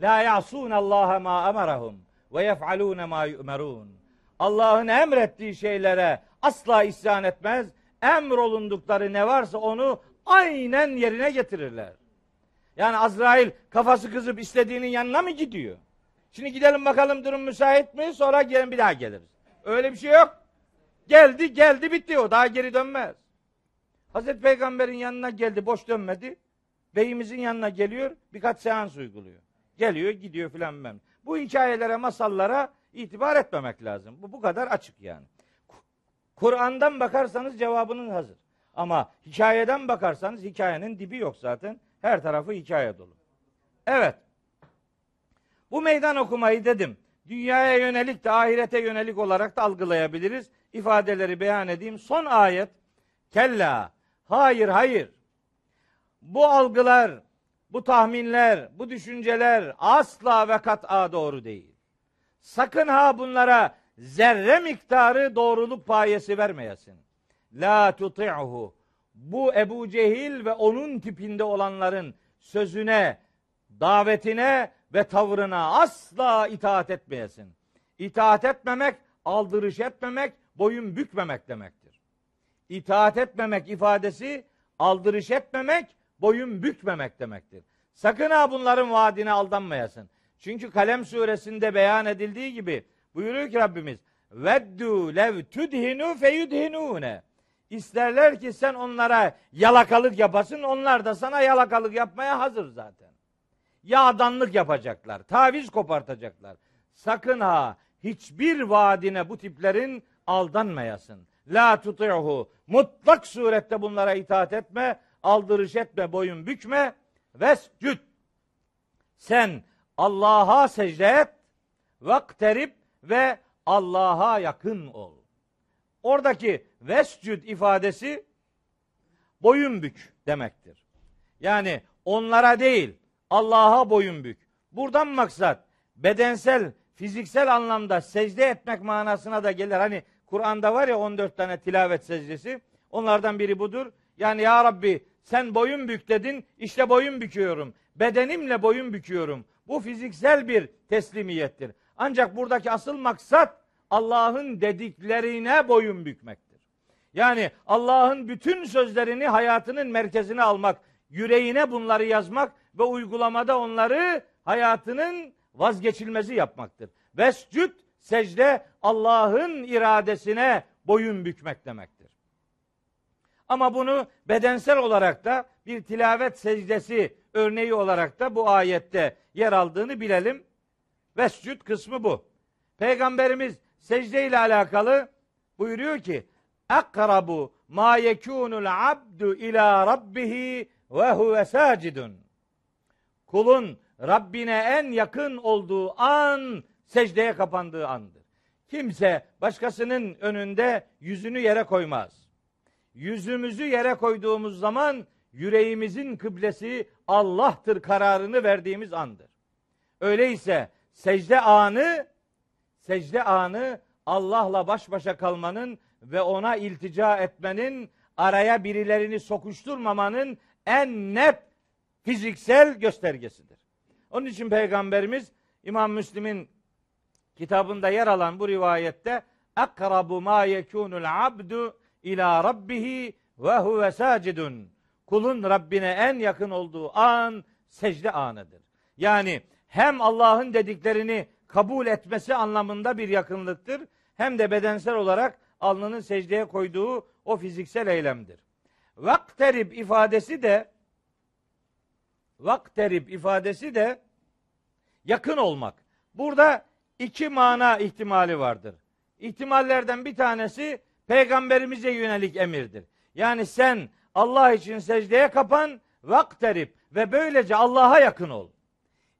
La yasun Allah ma emarahum ve yef'alun ma yu'merun. Allah'ın emrettiği şeylere asla isyan etmez. Emrolundukları ne varsa onu aynen yerine getirirler. Yani Azrail kafası kızıp istediğinin yanına mı gidiyor? Şimdi gidelim bakalım durum müsait mi? Sonra gelin bir daha geliriz. Öyle bir şey yok. Geldi geldi bitti o. Daha geri dönmez. Hazreti Peygamber'in yanına geldi boş dönmedi. Beyimizin yanına geliyor birkaç seans uyguluyor. Geliyor gidiyor filan ben. Bu hikayelere masallara itibar etmemek lazım. Bu bu kadar açık yani. Kur'an'dan bakarsanız cevabınız hazır. Ama hikayeden bakarsanız hikayenin dibi yok zaten. Her tarafı hikaye dolu. Evet. Bu meydan okumayı dedim. Dünyaya yönelik de ahirete yönelik olarak da algılayabiliriz. İfadeleri beyan edeyim. Son ayet. Kella. Hayır hayır. Bu algılar, bu tahminler, bu düşünceler asla ve kat'a doğru değil. Sakın ha bunlara zerre miktarı doğruluk payesi vermeyesin. La tuti'hu. Bu Ebu Cehil ve onun tipinde olanların sözüne, davetine ve tavrına asla itaat etmeyesin. İtaat etmemek, aldırış etmemek, boyun bükmemek demektir. İtaat etmemek ifadesi aldırış etmemek, boyun bükmemek demektir. Sakın ha bunların vaadine aldanmayasın. Çünkü Kalem suresinde beyan edildiği gibi buyuruyor ki Rabbimiz veddu lev tudhinu feyudhinune İsterler ki sen onlara yalakalık yapasın, onlar da sana yalakalık yapmaya hazır zaten. Yağdanlık yapacaklar, taviz kopartacaklar. Sakın ha hiçbir vaadine bu tiplerin aldanmayasın. La tuti'hu. Mutlak surette bunlara itaat etme, aldırış etme, boyun bükme. Vescüd. Sen Allah'a secde et, vakterip ve Allah'a yakın ol. Oradaki vescüd ifadesi boyun bük demektir. Yani onlara değil, Allah'a boyun bük. Buradan maksat bedensel, fiziksel anlamda secde etmek manasına da gelir. Hani Kur'an'da var ya 14 tane tilavet secdesi. Onlardan biri budur. Yani ya Rabbi sen boyun bük dedin. işte boyun büküyorum. Bedenimle boyun büküyorum. Bu fiziksel bir teslimiyettir. Ancak buradaki asıl maksat Allah'ın dediklerine boyun bükmektir. Yani Allah'ın bütün sözlerini hayatının merkezine almak, yüreğine bunları yazmak ve uygulamada onları hayatının vazgeçilmezi yapmaktır. Vescüd secde Allah'ın iradesine boyun bükmek demektir. Ama bunu bedensel olarak da bir tilavet secdesi örneği olarak da bu ayette yer aldığını bilelim. Vescüd kısmı bu. Peygamberimiz secde ile alakalı buyuruyor ki akrabu ma yekunul abdu ila rabbihi ve huve sacidun. Kulun Rabbine en yakın olduğu an secdeye kapandığı andır. Kimse başkasının önünde yüzünü yere koymaz. Yüzümüzü yere koyduğumuz zaman yüreğimizin kıblesi Allah'tır kararını verdiğimiz andır. Öyleyse secde anı secde anı Allah'la baş başa kalmanın ve ona iltica etmenin, araya birilerini sokuşturmamanın en net fiziksel göstergesidir. Onun için Peygamberimiz İmam Müslim'in kitabında yer alan bu rivayette akrabu ma yekunul abdu ila rabbihi ve huve sacidun. Kulun Rabbine en yakın olduğu an secde anıdır. Yani hem Allah'ın dediklerini kabul etmesi anlamında bir yakınlıktır hem de bedensel olarak alnının secdeye koyduğu o fiziksel eylemdir. Vakterib ifadesi de vakterib ifadesi de yakın olmak. Burada iki mana ihtimali vardır. İhtimallerden bir tanesi peygamberimize yönelik emirdir. Yani sen Allah için secdeye kapan, vakterib ve böylece Allah'a yakın ol.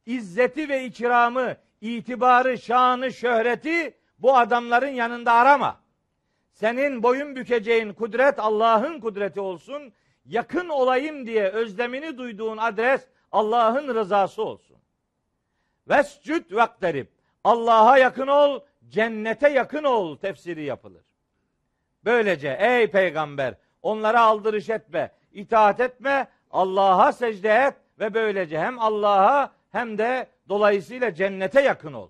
İzzeti ve ikramı, itibarı, şanı, şöhreti bu adamların yanında arama. Senin boyun bükeceğin kudret Allah'ın kudreti olsun. Yakın olayım diye özlemini duyduğun adres Allah'ın rızası olsun. Vescüd vakterib. Allah'a yakın ol, cennete yakın ol tefsiri yapılır. Böylece ey peygamber onlara aldırış etme, itaat etme, Allah'a secde et ve böylece hem Allah'a hem de dolayısıyla cennete yakın ol.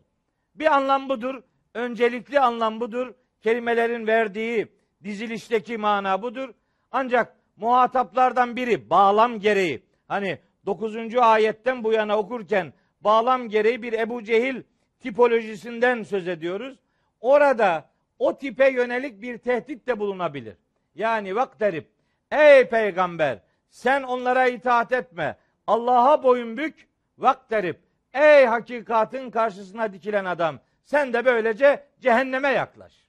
Bir anlam budur. Öncelikli anlam budur. Kelimelerin verdiği dizilişteki mana budur. Ancak muhataplardan biri bağlam gereği hani 9. ayetten bu yana okurken bağlam gereği bir Ebu Cehil tipolojisinden söz ediyoruz. Orada o tipe yönelik bir tehdit de bulunabilir. Yani vakterip ey peygamber sen onlara itaat etme. Allah'a boyun bük vakterip ey hakikatin karşısına dikilen adam sen de böylece cehenneme yaklaş.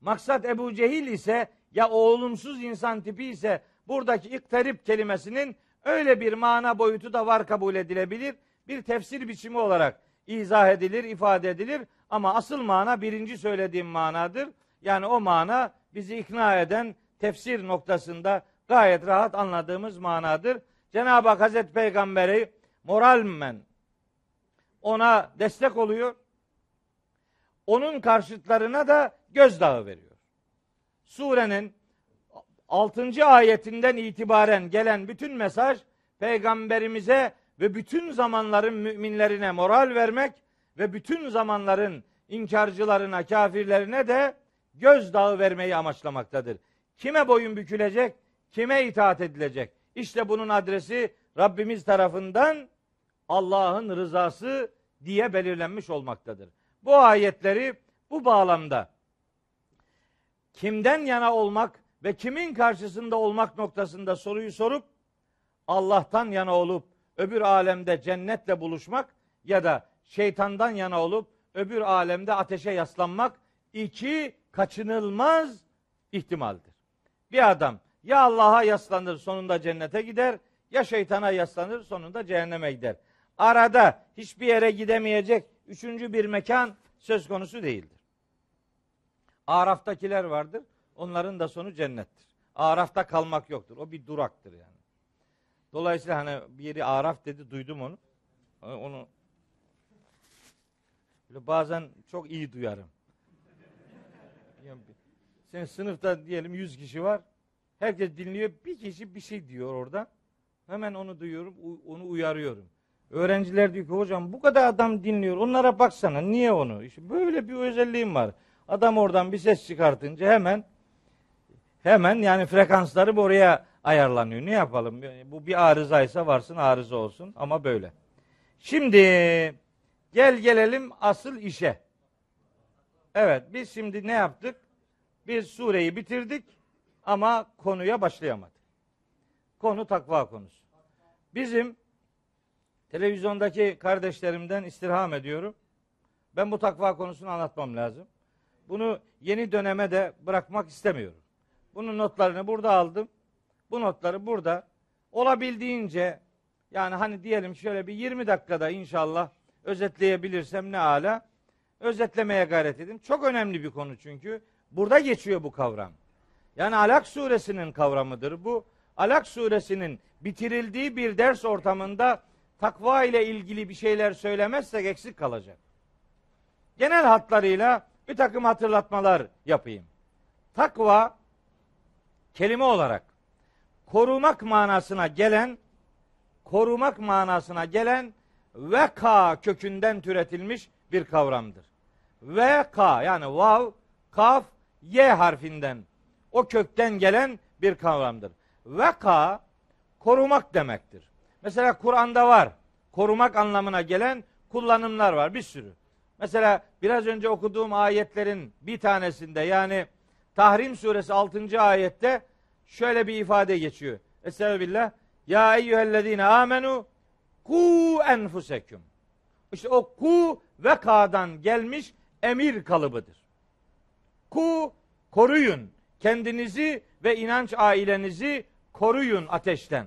Maksat Ebu Cehil ise ya o olumsuz insan tipi ise buradaki ikterip kelimesinin öyle bir mana boyutu da var kabul edilebilir. Bir tefsir biçimi olarak izah edilir, ifade edilir ama asıl mana birinci söylediğim manadır. Yani o mana bizi ikna eden tefsir noktasında gayet rahat anladığımız manadır. Cenab-ı Hak Hazreti Peygamber'i moralmen ona destek oluyor. Onun karşıtlarına da gözdağı veriyor. Surenin 6. ayetinden itibaren gelen bütün mesaj peygamberimize ve bütün zamanların müminlerine moral vermek ve bütün zamanların inkarcılarına, kafirlerine de gözdağı vermeyi amaçlamaktadır. Kime boyun bükülecek, kime itaat edilecek? İşte bunun adresi Rabbimiz tarafından Allah'ın rızası diye belirlenmiş olmaktadır. Bu ayetleri bu bağlamda kimden yana olmak ve kimin karşısında olmak noktasında soruyu sorup Allah'tan yana olup öbür alemde cennetle buluşmak ya da şeytandan yana olup öbür alemde ateşe yaslanmak iki kaçınılmaz ihtimaldir. Bir adam ya Allah'a yaslanır sonunda cennete gider ya şeytana yaslanır sonunda cehenneme gider. Arada hiçbir yere gidemeyecek üçüncü bir mekan söz konusu değildir. Araf'takiler vardır. Onların da sonu cennettir. Araf'ta kalmak yoktur. O bir duraktır yani. Dolayısıyla hani bir yeri Araf dedi duydum onu. Onu böyle bazen çok iyi duyarım. Sen sınıfta diyelim 100 kişi var. Herkes dinliyor. Bir kişi bir şey diyor orada. Hemen onu duyuyorum. Onu uyarıyorum. Öğrenciler diyor ki hocam bu kadar adam dinliyor. Onlara baksana. Niye onu? İşte böyle bir özelliğim var. Adam oradan bir ses çıkartınca hemen hemen yani frekansları oraya ayarlanıyor. Ne yapalım? Bu bir arızaysa varsın arıza olsun ama böyle. Şimdi gel gelelim asıl işe. Evet biz şimdi ne yaptık? Biz sureyi bitirdik ama konuya başlayamadık. Konu takva konusu. Bizim televizyondaki kardeşlerimden istirham ediyorum. Ben bu takva konusunu anlatmam lazım. Bunu yeni döneme de bırakmak istemiyorum. Bunun notlarını burada aldım. Bu notları burada olabildiğince yani hani diyelim şöyle bir 20 dakikada inşallah özetleyebilirsem ne ala özetlemeye gayret edin. Çok önemli bir konu çünkü. Burada geçiyor bu kavram. Yani Alak suresinin kavramıdır bu. Alak suresinin bitirildiği bir ders ortamında takva ile ilgili bir şeyler söylemezsek eksik kalacak. Genel hatlarıyla bir takım hatırlatmalar yapayım. Takva kelime olarak korumak manasına gelen korumak manasına gelen veka kökünden türetilmiş bir kavramdır. Veka yani vav, kaf, y harfinden o kökten gelen bir kavramdır. Veka korumak demektir. Mesela Kur'an'da var. korumak anlamına gelen kullanımlar var bir sürü. Mesela biraz önce okuduğum ayetlerin bir tanesinde yani Tahrim suresi 6. ayette şöyle bir ifade geçiyor. Estağfirullah. Ya eyyühellezine amenu ku enfuseküm. İşte o ku ve ka'dan gelmiş emir kalıbıdır. Ku koruyun kendinizi ve inanç ailenizi koruyun ateşten.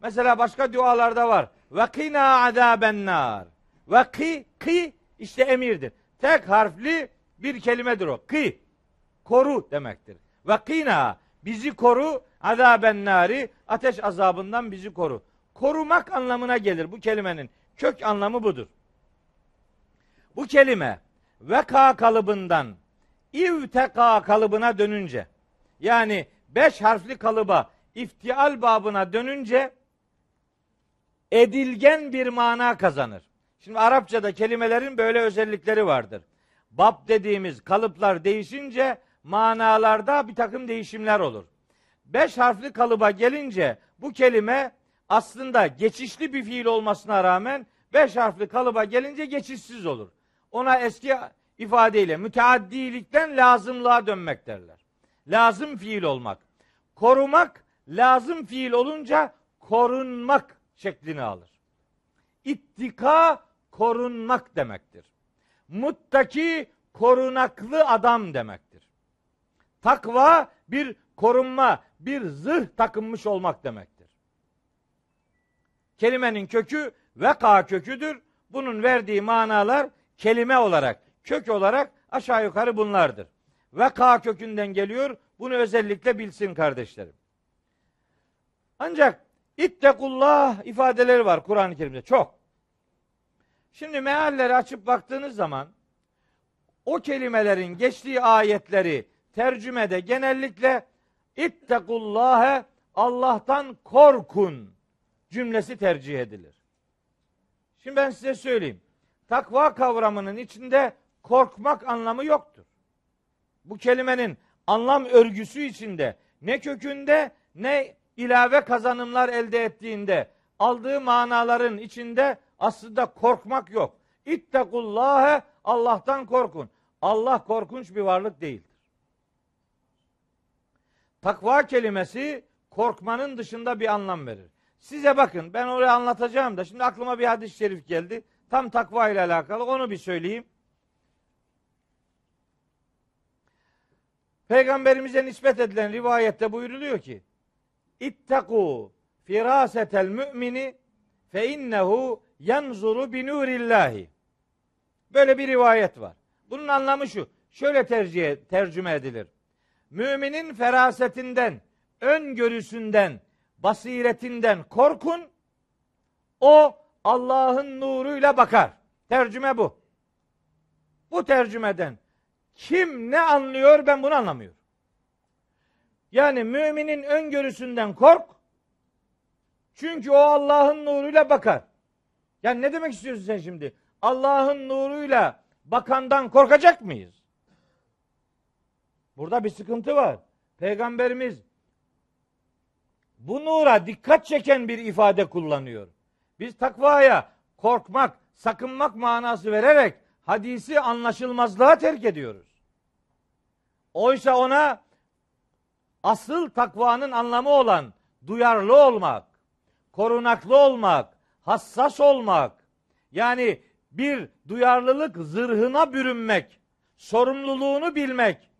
Mesela başka dualarda var. Ve kina azaben nar. Ve ki ki işte emirdir. Tek harfli bir kelimedir o. Ki koru demektir. Ve kina bizi koru azaben nari ateş azabından bizi koru. Korumak anlamına gelir bu kelimenin. Kök anlamı budur. Bu kelime veka kalıbından ivteka kalıbına dönünce yani beş harfli kalıba iftial babına dönünce edilgen bir mana kazanır. Şimdi Arapçada kelimelerin böyle özellikleri vardır. Bab dediğimiz kalıplar değişince manalarda bir takım değişimler olur. Beş harfli kalıba gelince bu kelime aslında geçişli bir fiil olmasına rağmen beş harfli kalıba gelince geçişsiz olur. Ona eski ifadeyle müteaddilikten lazımlığa dönmek derler. Lazım fiil olmak. Korumak lazım fiil olunca korunmak şeklini alır. İttika korunmak demektir. Muttaki korunaklı adam demektir. Takva bir korunma, bir zırh takınmış olmak demektir. Kelimenin kökü veka köküdür. Bunun verdiği manalar kelime olarak, kök olarak aşağı yukarı bunlardır. Veka kökünden geliyor. Bunu özellikle bilsin kardeşlerim. Ancak ittekullah ifadeleri var Kur'an-ı Kerim'de çok. Şimdi mealleri açıp baktığınız zaman o kelimelerin geçtiği ayetleri tercümede genellikle ittekullâhe Allah'tan korkun cümlesi tercih edilir. Şimdi ben size söyleyeyim. Takva kavramının içinde korkmak anlamı yoktur. Bu kelimenin anlam örgüsü içinde ne kökünde ne ilave kazanımlar elde ettiğinde aldığı manaların içinde aslında korkmak yok. İttekullâhe Allah'tan korkun. Allah korkunç bir varlık değildir. Takva kelimesi korkmanın dışında bir anlam verir. Size bakın ben oraya anlatacağım da şimdi aklıma bir hadis-i şerif geldi. Tam takva ile alakalı onu bir söyleyeyim. Peygamberimize nispet edilen rivayette buyuruluyor ki İttaku firasetel mümini fe innehu yanzuru bi nurillahi. Böyle bir rivayet var. Bunun anlamı şu. Şöyle tercih, tercüme edilir. Müminin ferasetinden, öngörüsünden, basiretinden korkun. O Allah'ın nuruyla bakar. Tercüme bu. Bu tercümeden kim ne anlıyor ben bunu anlamıyorum. Yani müminin öngörüsünden kork. Çünkü o Allah'ın nuruyla bakar. Yani ne demek istiyorsun sen şimdi? Allah'ın nuruyla bakandan korkacak mıyız? Burada bir sıkıntı var. Peygamberimiz bu nura dikkat çeken bir ifade kullanıyor. Biz takvaya korkmak, sakınmak manası vererek hadisi anlaşılmazlığa terk ediyoruz. Oysa ona asıl takvanın anlamı olan duyarlı olmak, korunaklı olmak, hassas olmak, yani bir duyarlılık zırhına bürünmek, sorumluluğunu bilmek,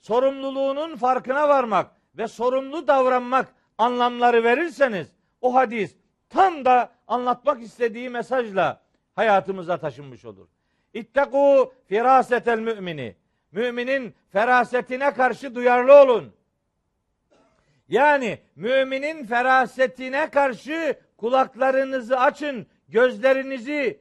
sorumluluğunun farkına varmak ve sorumlu davranmak anlamları verirseniz o hadis tam da anlatmak istediği mesajla hayatımıza taşınmış olur. İtteku firasetel mümini. Müminin ferasetine karşı duyarlı olun. Yani müminin ferasetine karşı kulaklarınızı açın, gözlerinizi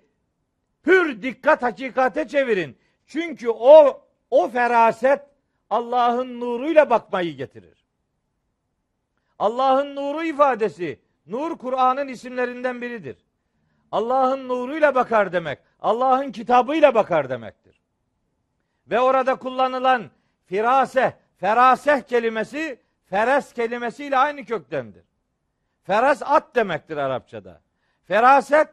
pür dikkat hakikate çevirin. Çünkü o o feraset Allah'ın nuruyla bakmayı getirir. Allah'ın nuru ifadesi nur Kur'an'ın isimlerinden biridir. Allah'ın nuruyla bakar demek. Allah'ın kitabıyla bakar demektir. Ve orada kullanılan firase, feraseh kelimesi feres kelimesiyle aynı köktendir. Feras at demektir Arapçada. Feraset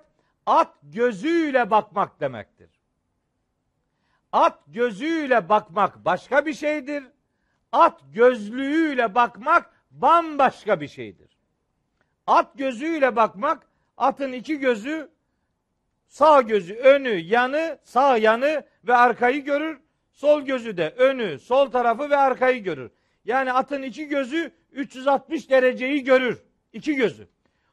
at gözüyle bakmak demektir. At gözüyle bakmak başka bir şeydir. At gözlüğüyle bakmak bambaşka bir şeydir. At gözüyle bakmak, atın iki gözü, sağ gözü, önü, yanı, sağ yanı ve arkayı görür. Sol gözü de önü, sol tarafı ve arkayı görür. Yani atın iki gözü 360 dereceyi görür. İki gözü.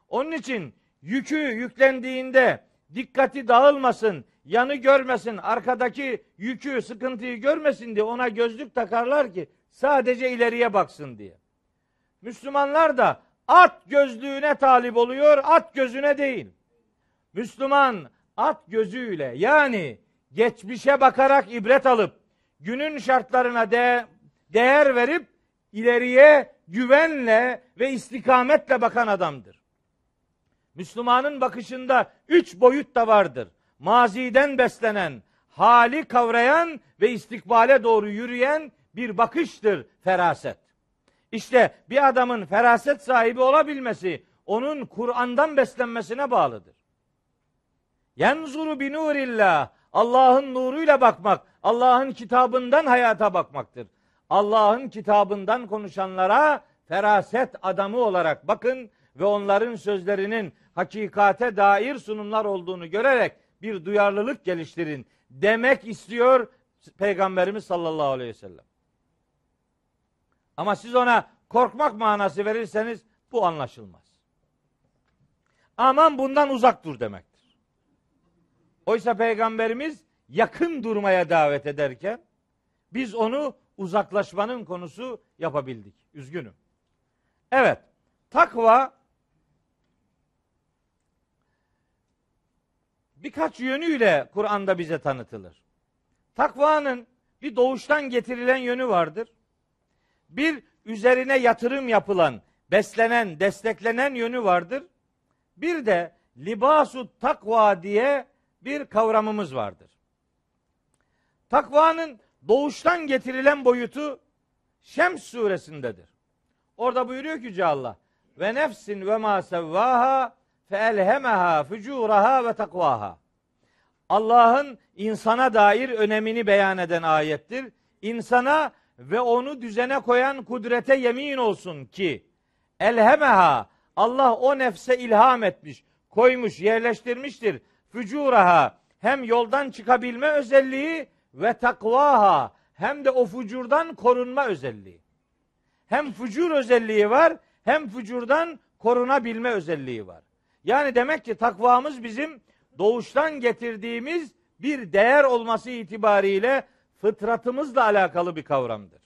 Onun için yükü yüklendiğinde dikkati dağılmasın, yanı görmesin, arkadaki yükü, sıkıntıyı görmesin diye ona gözlük takarlar ki sadece ileriye baksın diye. Müslümanlar da at gözlüğüne talip oluyor, at gözüne değil. Müslüman at gözüyle yani geçmişe bakarak ibret alıp günün şartlarına de, değer verip ileriye güvenle ve istikametle bakan adamdır. Müslümanın bakışında üç boyut da vardır. Maziden beslenen, hali kavrayan ve istikbale doğru yürüyen bir bakıştır feraset. İşte bir adamın feraset sahibi olabilmesi onun Kur'an'dan beslenmesine bağlıdır. Yenzuru bi nurillah. Allah'ın nuruyla bakmak, Allah'ın kitabından hayata bakmaktır. Allah'ın kitabından konuşanlara feraset adamı olarak bakın ve onların sözlerinin hakikate dair sunumlar olduğunu görerek bir duyarlılık geliştirin demek istiyor Peygamberimiz sallallahu aleyhi ve sellem. Ama siz ona korkmak manası verirseniz bu anlaşılmaz. Aman bundan uzak dur demektir. Oysa Peygamberimiz yakın durmaya davet ederken biz onu uzaklaşmanın konusu yapabildik. Üzgünüm. Evet. Takva birkaç yönüyle Kur'an'da bize tanıtılır. Takvanın bir doğuştan getirilen yönü vardır. Bir üzerine yatırım yapılan, beslenen, desteklenen yönü vardır. Bir de libasu takva diye bir kavramımız vardır. Takvanın doğuştan getirilen boyutu Şems suresindedir. Orada buyuruyor ki Yüce Allah ve nefsin ve ma sevvaha fe elhemeha ve takvaha. Allah'ın insana dair önemini beyan eden ayettir. İnsana ve onu düzene koyan kudrete yemin olsun ki elhemeha Allah o nefse ilham etmiş, koymuş, yerleştirmiştir. Fücuraha hem yoldan çıkabilme özelliği ve takvaha hem de o fucurdan korunma özelliği. Hem fucur özelliği var hem fucurdan korunabilme özelliği var. Yani demek ki takvamız bizim doğuştan getirdiğimiz bir değer olması itibariyle fıtratımızla alakalı bir kavramdır.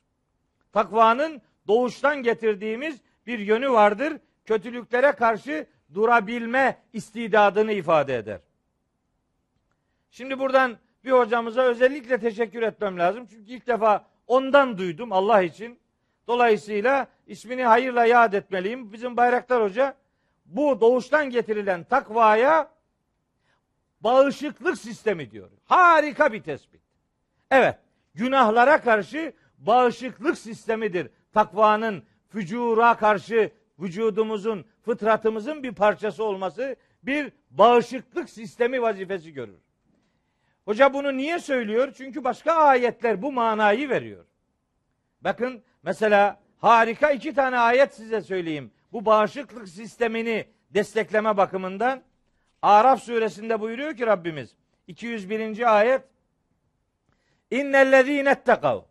Takvanın doğuştan getirdiğimiz bir yönü vardır. Kötülüklere karşı durabilme istidadını ifade eder. Şimdi buradan bir hocamıza özellikle teşekkür etmem lazım. Çünkü ilk defa ondan duydum Allah için. Dolayısıyla ismini hayırla yad etmeliyim. Bizim Bayraktar Hoca bu doğuştan getirilen takvaya bağışıklık sistemi diyor. Harika bir tespit. Evet, günahlara karşı bağışıklık sistemidir. Takvanın fücura karşı vücudumuzun, fıtratımızın bir parçası olması bir bağışıklık sistemi vazifesi görür. Hoca bunu niye söylüyor? Çünkü başka ayetler bu manayı veriyor. Bakın mesela harika iki tane ayet size söyleyeyim. Bu bağışıklık sistemini destekleme bakımından Araf suresinde buyuruyor ki Rabbimiz 201. ayet İnnellezîne ettekav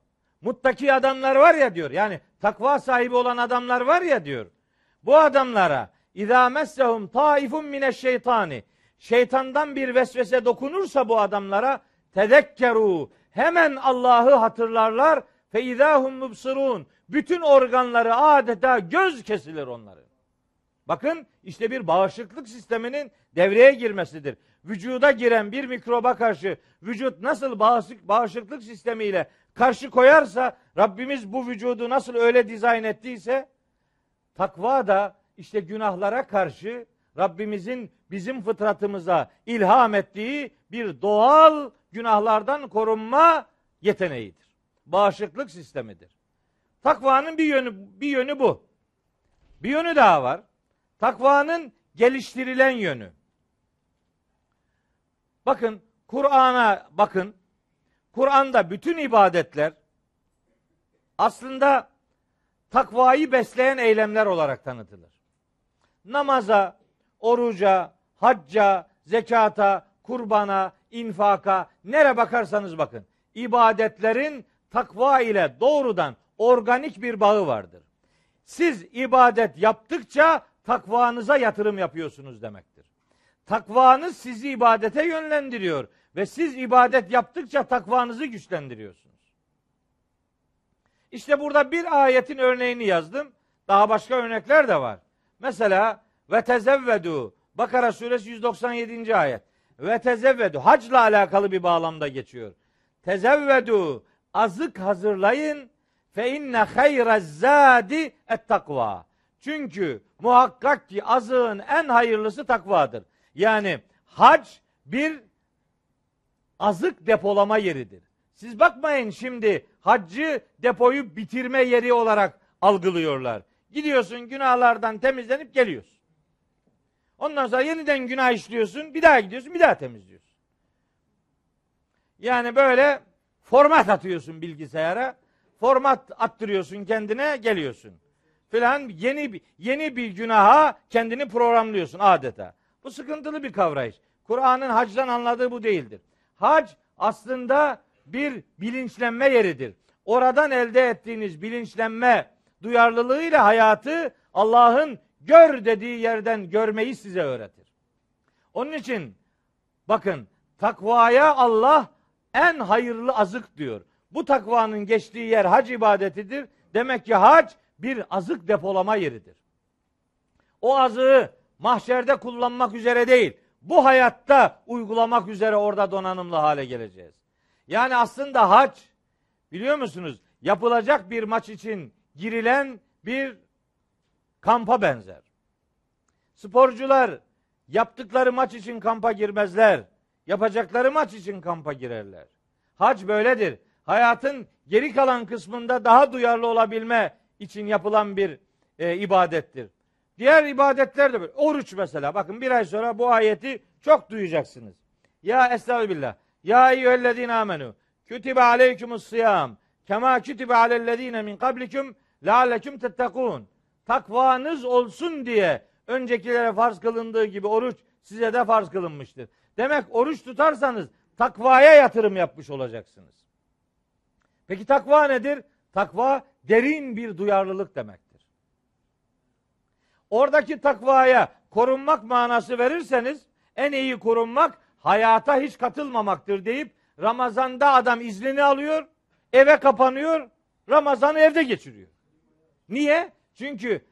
Muttaki adamlar var ya diyor. Yani takva sahibi olan adamlar var ya diyor. Bu adamlara İzâ messehum taifun mineşşeytani şeytandan bir vesvese dokunursa bu adamlara tedekkeru hemen Allah'ı hatırlarlar fe izahum mubsirun bütün organları adeta göz kesilir onların. Bakın işte bir bağışıklık sisteminin devreye girmesidir. Vücuda giren bir mikroba karşı vücut nasıl bağışık, bağışıklık sistemiyle karşı koyarsa Rabbimiz bu vücudu nasıl öyle dizayn ettiyse takva da işte günahlara karşı Rabbimizin bizim fıtratımıza ilham ettiği bir doğal günahlardan korunma yeteneğidir. Bağışıklık sistemidir. Takvanın bir yönü bir yönü bu. Bir yönü daha var. Takvanın geliştirilen yönü. Bakın Kur'an'a bakın. Kur'an'da bütün ibadetler aslında takvayı besleyen eylemler olarak tanıtılır. Namaza, oruca, hacca, zekata, kurbana, infaka, nere bakarsanız bakın. ibadetlerin takva ile doğrudan organik bir bağı vardır. Siz ibadet yaptıkça takvanıza yatırım yapıyorsunuz demektir. Takvanız sizi ibadete yönlendiriyor ve siz ibadet yaptıkça takvanızı güçlendiriyorsunuz. İşte burada bir ayetin örneğini yazdım. Daha başka örnekler de var. Mesela ve tezevvedu Bakara suresi 197. ayet. Ve tezevvedu hacla alakalı bir bağlamda geçiyor. Tezevvedu azık hazırlayın fe inne hayrez zadi et takva. Çünkü muhakkak ki azığın en hayırlısı takvadır. Yani hac bir azık depolama yeridir. Siz bakmayın şimdi haccı depoyu bitirme yeri olarak algılıyorlar. Gidiyorsun günahlardan temizlenip geliyorsun. Ondan sonra yeniden günah işliyorsun, bir daha gidiyorsun, bir daha temizliyorsun. Yani böyle format atıyorsun bilgisayara, format attırıyorsun kendine, geliyorsun. Filan yeni yeni bir günaha kendini programlıyorsun adeta. Bu sıkıntılı bir kavrayış. Kur'an'ın hacdan anladığı bu değildir. Hac aslında bir bilinçlenme yeridir. Oradan elde ettiğiniz bilinçlenme duyarlılığıyla hayatı Allah'ın gör dediği yerden görmeyi size öğretir. Onun için bakın takvaya Allah en hayırlı azık diyor. Bu takvanın geçtiği yer hac ibadetidir. Demek ki hac bir azık depolama yeridir. O azığı mahşerde kullanmak üzere değil, bu hayatta uygulamak üzere orada donanımlı hale geleceğiz. Yani aslında hac biliyor musunuz? Yapılacak bir maç için girilen bir kampa benzer. Sporcular yaptıkları maç için kampa girmezler. Yapacakları maç için kampa girerler. Hac böyledir. Hayatın geri kalan kısmında daha duyarlı olabilme için yapılan bir e, ibadettir. Diğer ibadetler de böyle. Oruç mesela. Bakın bir ay sonra bu ayeti çok duyacaksınız. Ya estağfirullah. Ya eyyühellezine amenu. Kütibe aleykumus sıyam. Kema kütibe alellezine min kablikum lealleküm tettekûn. Takvanız olsun diye öncekilere farz kılındığı gibi oruç size de farz kılınmıştır. Demek oruç tutarsanız takvaya yatırım yapmış olacaksınız. Peki takva nedir? Takva derin bir duyarlılık demektir. Oradaki takvaya korunmak manası verirseniz en iyi korunmak hayata hiç katılmamaktır deyip Ramazan'da adam iznini alıyor, eve kapanıyor, Ramazan'ı evde geçiriyor. Niye? Çünkü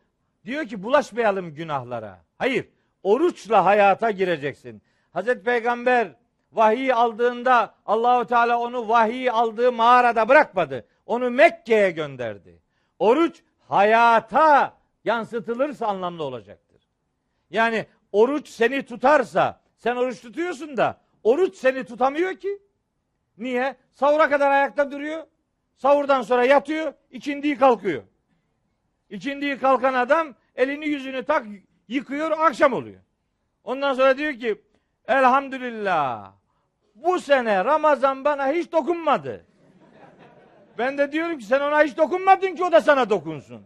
diyor ki bulaşmayalım günahlara. Hayır, oruçla hayata gireceksin. Hazreti Peygamber vahiy aldığında Allahu Teala onu vahiy aldığı mağarada bırakmadı. Onu Mekke'ye gönderdi. Oruç hayata yansıtılırsa anlamlı olacaktır. Yani oruç seni tutarsa sen oruç tutuyorsun da oruç seni tutamıyor ki. Niye? Sahura kadar ayakta duruyor. Sahurdan sonra yatıyor, ikindiyi kalkıyor. İkindiyi kalkan adam elini yüzünü tak yıkıyor, akşam oluyor. Ondan sonra diyor ki elhamdülillah bu sene Ramazan bana hiç dokunmadı. Ben de diyorum ki sen ona hiç dokunmadın ki o da sana dokunsun.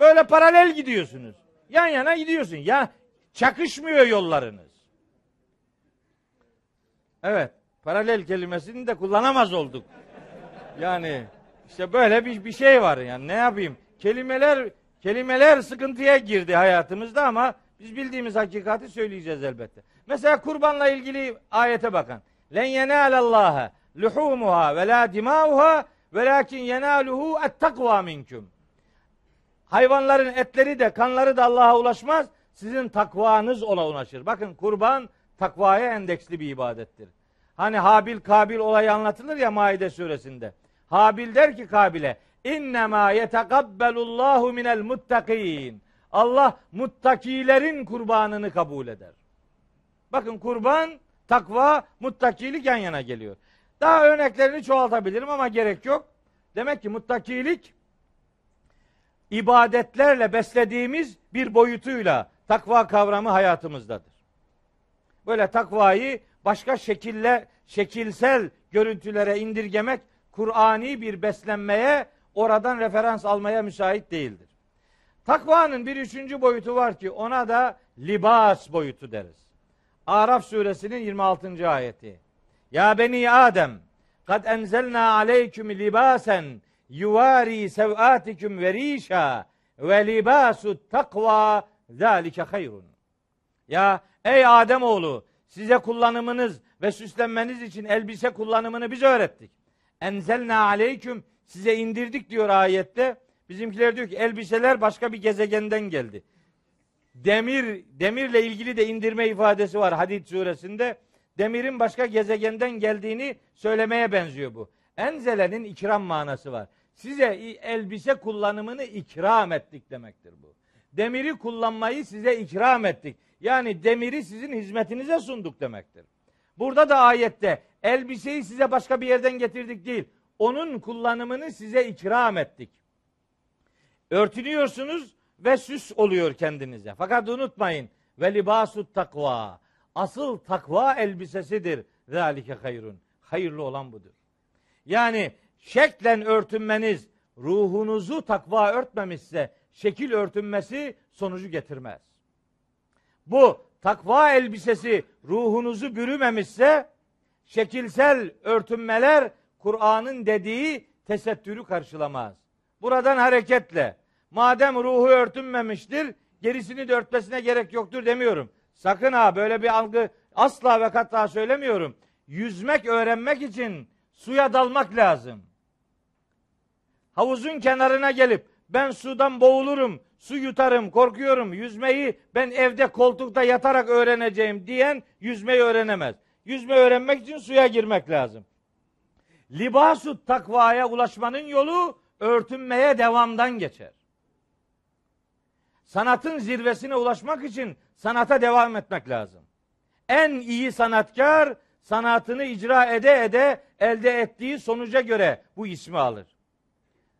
Böyle paralel gidiyorsunuz. Yan yana gidiyorsun. Ya çakışmıyor yollarınız. Evet. Paralel kelimesini de kullanamaz olduk. Yani işte böyle bir, bir şey var yani ne yapayım? Kelimeler kelimeler sıkıntıya girdi hayatımızda ama biz bildiğimiz hakikati söyleyeceğiz elbette. Mesela kurbanla ilgili ayete bakın. Len yenalallaha luhumuha ve la dimauha velakin yenaluhu et takva minkum. Hayvanların etleri de kanları da Allah'a ulaşmaz. Sizin takvanız ona ulaşır. Bakın kurban takvaya endeksli bir ibadettir. Hani Habil Kabil olayı anlatılır ya Maide suresinde. Habil der ki Kabil'e innema yetekabbelullahu minel muttakin. Allah muttakilerin kurbanını kabul eder. Bakın kurban, takva, muttakilik yan yana geliyor. Daha örneklerini çoğaltabilirim ama gerek yok. Demek ki muttakilik ibadetlerle beslediğimiz bir boyutuyla takva kavramı hayatımızdadır. Böyle takvayı başka şekille şekilsel görüntülere indirgemek Kur'ani bir beslenmeye oradan referans almaya müsait değildir. Takvanın bir üçüncü boyutu var ki ona da libas boyutu deriz. Araf suresinin 26. ayeti. Ya beni Adem kad enzelna aleyküm libasen yuvari sevatikum ve rişa ve libasu takva zalike hayrun. Ya ey Adem oğlu size kullanımınız ve süslenmeniz için elbise kullanımını biz öğrettik. Enzelna aleyküm size indirdik diyor ayette. Bizimkiler diyor ki elbiseler başka bir gezegenden geldi. Demir demirle ilgili de indirme ifadesi var Hadid suresinde. Demirin başka gezegenden geldiğini söylemeye benziyor bu. Enzelenin ikram manası var. Size elbise kullanımını ikram ettik demektir bu. Demiri kullanmayı size ikram ettik. Yani demiri sizin hizmetinize sunduk demektir. Burada da ayette elbiseyi size başka bir yerden getirdik değil. Onun kullanımını size ikram ettik. Örtünüyorsunuz ve süs oluyor kendinize. Fakat unutmayın ve libasut takva. Asıl takva elbisesidir. Zalike hayrun. Hayırlı olan budur. Yani şeklen örtünmeniz ruhunuzu takva örtmemişse şekil örtünmesi sonucu getirmez. Bu takva elbisesi ruhunuzu bürümemişse şekilsel örtünmeler Kur'an'ın dediği tesettürü karşılamaz. Buradan hareketle madem ruhu örtünmemiştir gerisini de örtmesine gerek yoktur demiyorum. Sakın ha böyle bir algı asla ve kata söylemiyorum. Yüzmek öğrenmek için suya dalmak lazım. Havuzun kenarına gelip ben sudan boğulurum, su yutarım, korkuyorum, yüzmeyi ben evde koltukta yatarak öğreneceğim diyen yüzmeyi öğrenemez. Yüzme öğrenmek için suya girmek lazım. Libasu takvaya ulaşmanın yolu örtünmeye devamdan geçer. Sanatın zirvesine ulaşmak için sanata devam etmek lazım. En iyi sanatkar sanatını icra ede ede elde ettiği sonuca göre bu ismi alır.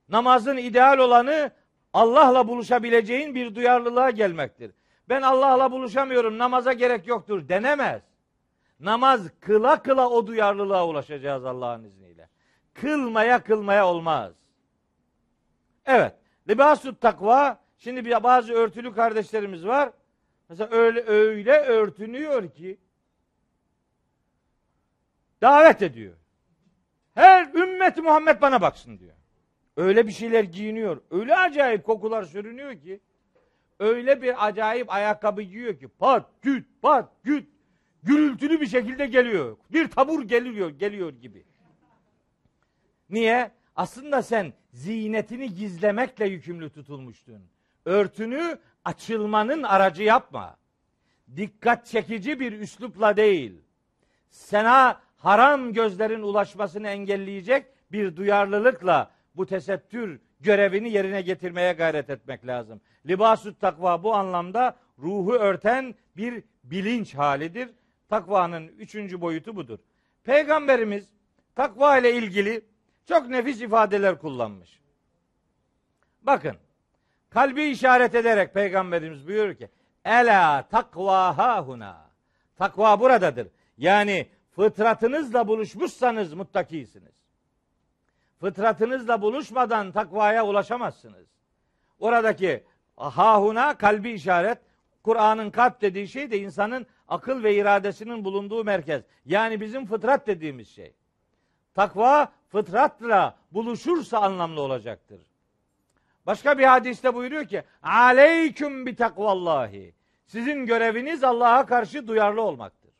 Namazın ideal olanı Allah'la buluşabileceğin bir duyarlılığa gelmektir. Ben Allah'la buluşamıyorum, namaza gerek yoktur denemez. Namaz kıla kıla o duyarlılığa ulaşacağız Allah'ın izniyle. Kılmaya kılmaya olmaz. Evet, libasut takva, şimdi bazı örtülü kardeşlerimiz var. Mesela öyle öyle örtünüyor ki davet ediyor. Her ümmet Muhammed bana baksın diyor. Öyle bir şeyler giyiniyor. Öyle acayip kokular sürünüyor ki. Öyle bir acayip ayakkabı giyiyor ki pat güt pat güt gürültülü bir şekilde geliyor. Bir tabur geliyor geliyor gibi. Niye? Aslında sen ziynetini gizlemekle yükümlü tutulmuştun. Örtünü açılmanın aracı yapma. Dikkat çekici bir üslupla değil. Sana haram gözlerin ulaşmasını engelleyecek bir duyarlılıkla bu tesettür görevini yerine getirmeye gayret etmek lazım. Libasut takva bu anlamda ruhu örten bir bilinç halidir. Takvanın üçüncü boyutu budur. Peygamberimiz takva ile ilgili çok nefis ifadeler kullanmış. Bakın kalbi işaret ederek peygamberimiz buyuruyor ki Ela takva hahuna. Takva buradadır. Yani fıtratınızla buluşmuşsanız muttakisiniz. Fıtratınızla buluşmadan takvaya ulaşamazsınız. Oradaki hahuna kalbi işaret, Kur'an'ın kalp dediği şey de insanın akıl ve iradesinin bulunduğu merkez. Yani bizim fıtrat dediğimiz şey. Takva fıtratla buluşursa anlamlı olacaktır. Başka bir hadiste buyuruyor ki aleyküm bi takvallahi. Sizin göreviniz Allah'a karşı duyarlı olmaktır.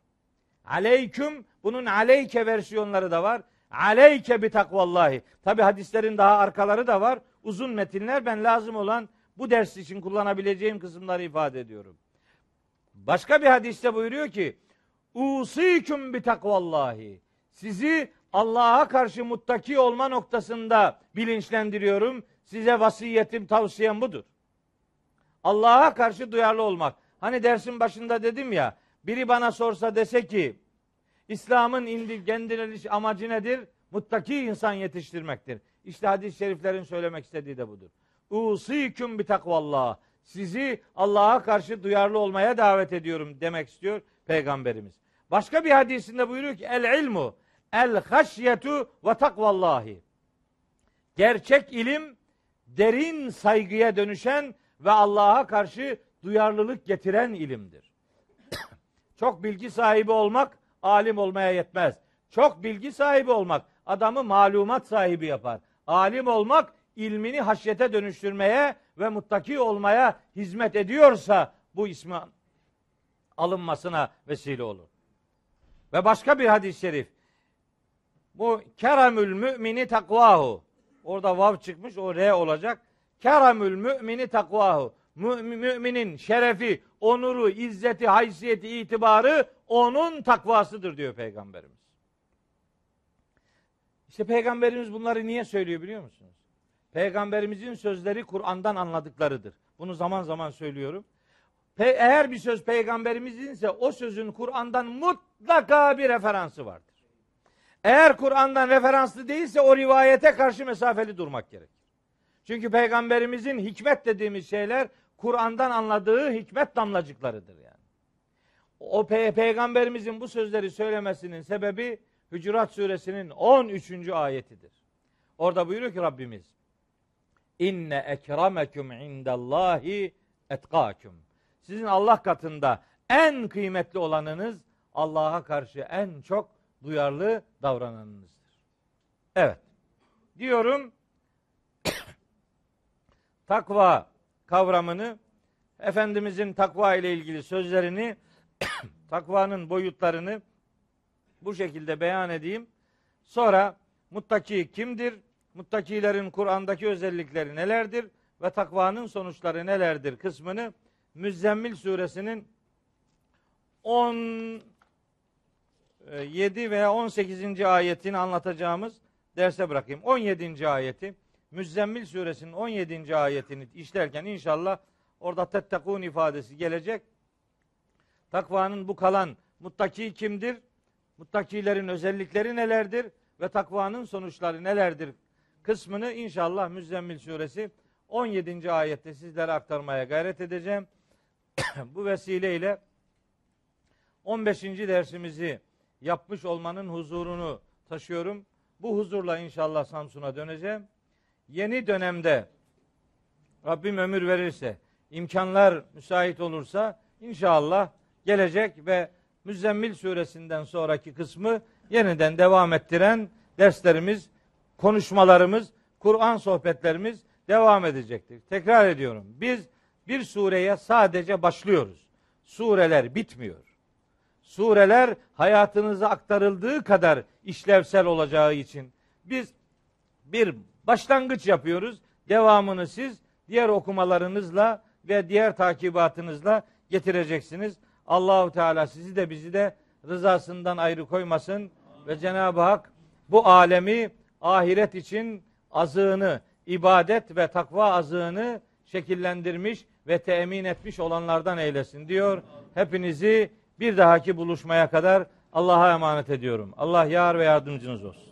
Aleyküm bunun aleyke versiyonları da var. Aleyke bi takvallahi. Tabi hadislerin daha arkaları da var. Uzun metinler ben lazım olan bu ders için kullanabileceğim kısımları ifade ediyorum. Başka bir hadiste buyuruyor ki Usiküm bi takvallahi. Sizi Allah'a karşı muttaki olma noktasında bilinçlendiriyorum. Size vasiyetim, tavsiyem budur. Allah'a karşı duyarlı olmak. Hani dersin başında dedim ya, biri bana sorsa dese ki, İslam'ın indi kendine amacı nedir? Muttaki insan yetiştirmektir. İşte hadis-i şeriflerin söylemek istediği de budur. Usiküm bi takvallah. Sizi Allah'a karşı duyarlı olmaya davet ediyorum demek istiyor Peygamberimiz. Başka bir hadisinde buyuruyor ki el ilmu el haşyetu ve takvallahi. Gerçek ilim derin saygıya dönüşen ve Allah'a karşı duyarlılık getiren ilimdir. Çok bilgi sahibi olmak alim olmaya yetmez. Çok bilgi sahibi olmak adamı malumat sahibi yapar. Alim olmak ilmini haşyete dönüştürmeye ve muttaki olmaya hizmet ediyorsa bu ismi alınmasına vesile olur. Ve başka bir hadis-i şerif. Bu keramül mümini takvahu. Orada vav çıkmış o re olacak. Keramül mümini takvahu. Mümin, müminin şerefi, onuru, izzeti, haysiyeti, itibarı onun takvasıdır diyor peygamberimiz. İşte peygamberimiz bunları niye söylüyor biliyor musunuz? Peygamberimizin sözleri Kur'an'dan anladıklarıdır. Bunu zaman zaman söylüyorum. Pe- eğer bir söz peygamberiminse o sözün Kur'an'dan mutlaka bir referansı vardır. Eğer Kur'an'dan referanslı değilse o rivayete karşı mesafeli durmak gerekir. Çünkü peygamberimizin hikmet dediğimiz şeyler Kur'an'dan anladığı hikmet damlacıklarıdır yani. O pe- peygamberimizin bu sözleri söylemesinin sebebi Hücurat suresinin 13. ayetidir. Orada buyuruyor ki Rabbimiz İnne ekremeküm indallahi etkâküm. Sizin Allah katında en kıymetli olanınız Allah'a karşı en çok duyarlı davrananınızdır. Evet. Diyorum takva kavramını Efendimizin takva ile ilgili sözlerini takvanın boyutlarını bu şekilde beyan edeyim. Sonra muttaki kimdir? Muttakilerin Kur'an'daki özellikleri nelerdir? Ve takvanın sonuçları nelerdir kısmını Müzzemmil suresinin 17 veya 18. ayetini anlatacağımız derse bırakayım. 17. ayeti Müzzemmil suresinin 17. ayetini işlerken inşallah orada tettekun ifadesi gelecek. Takvanın bu kalan muttaki kimdir? Muttakilerin özellikleri nelerdir? Ve takvanın sonuçları nelerdir? Kısmını inşallah Müzzemmil suresi 17. ayette sizlere aktarmaya gayret edeceğim. bu vesileyle 15. dersimizi yapmış olmanın huzurunu taşıyorum. Bu huzurla inşallah Samsun'a döneceğim. Yeni dönemde Rabbim ömür verirse, imkanlar müsait olursa inşallah gelecek ve Müzzemmil suresinden sonraki kısmı yeniden devam ettiren derslerimiz, konuşmalarımız, Kur'an sohbetlerimiz devam edecektir. Tekrar ediyorum. Biz bir sureye sadece başlıyoruz. Sureler bitmiyor. Sureler hayatınıza aktarıldığı kadar işlevsel olacağı için biz bir başlangıç yapıyoruz. Devamını siz diğer okumalarınızla ve diğer takibatınızla getireceksiniz. Allahu Teala sizi de bizi de rızasından ayrı koymasın ve Cenab-ı Hak bu alemi ahiret için azığını, ibadet ve takva azığını şekillendirmiş ve temin etmiş olanlardan eylesin diyor. Hepinizi bir dahaki buluşmaya kadar Allah'a emanet ediyorum. Allah yar ve yardımcınız olsun.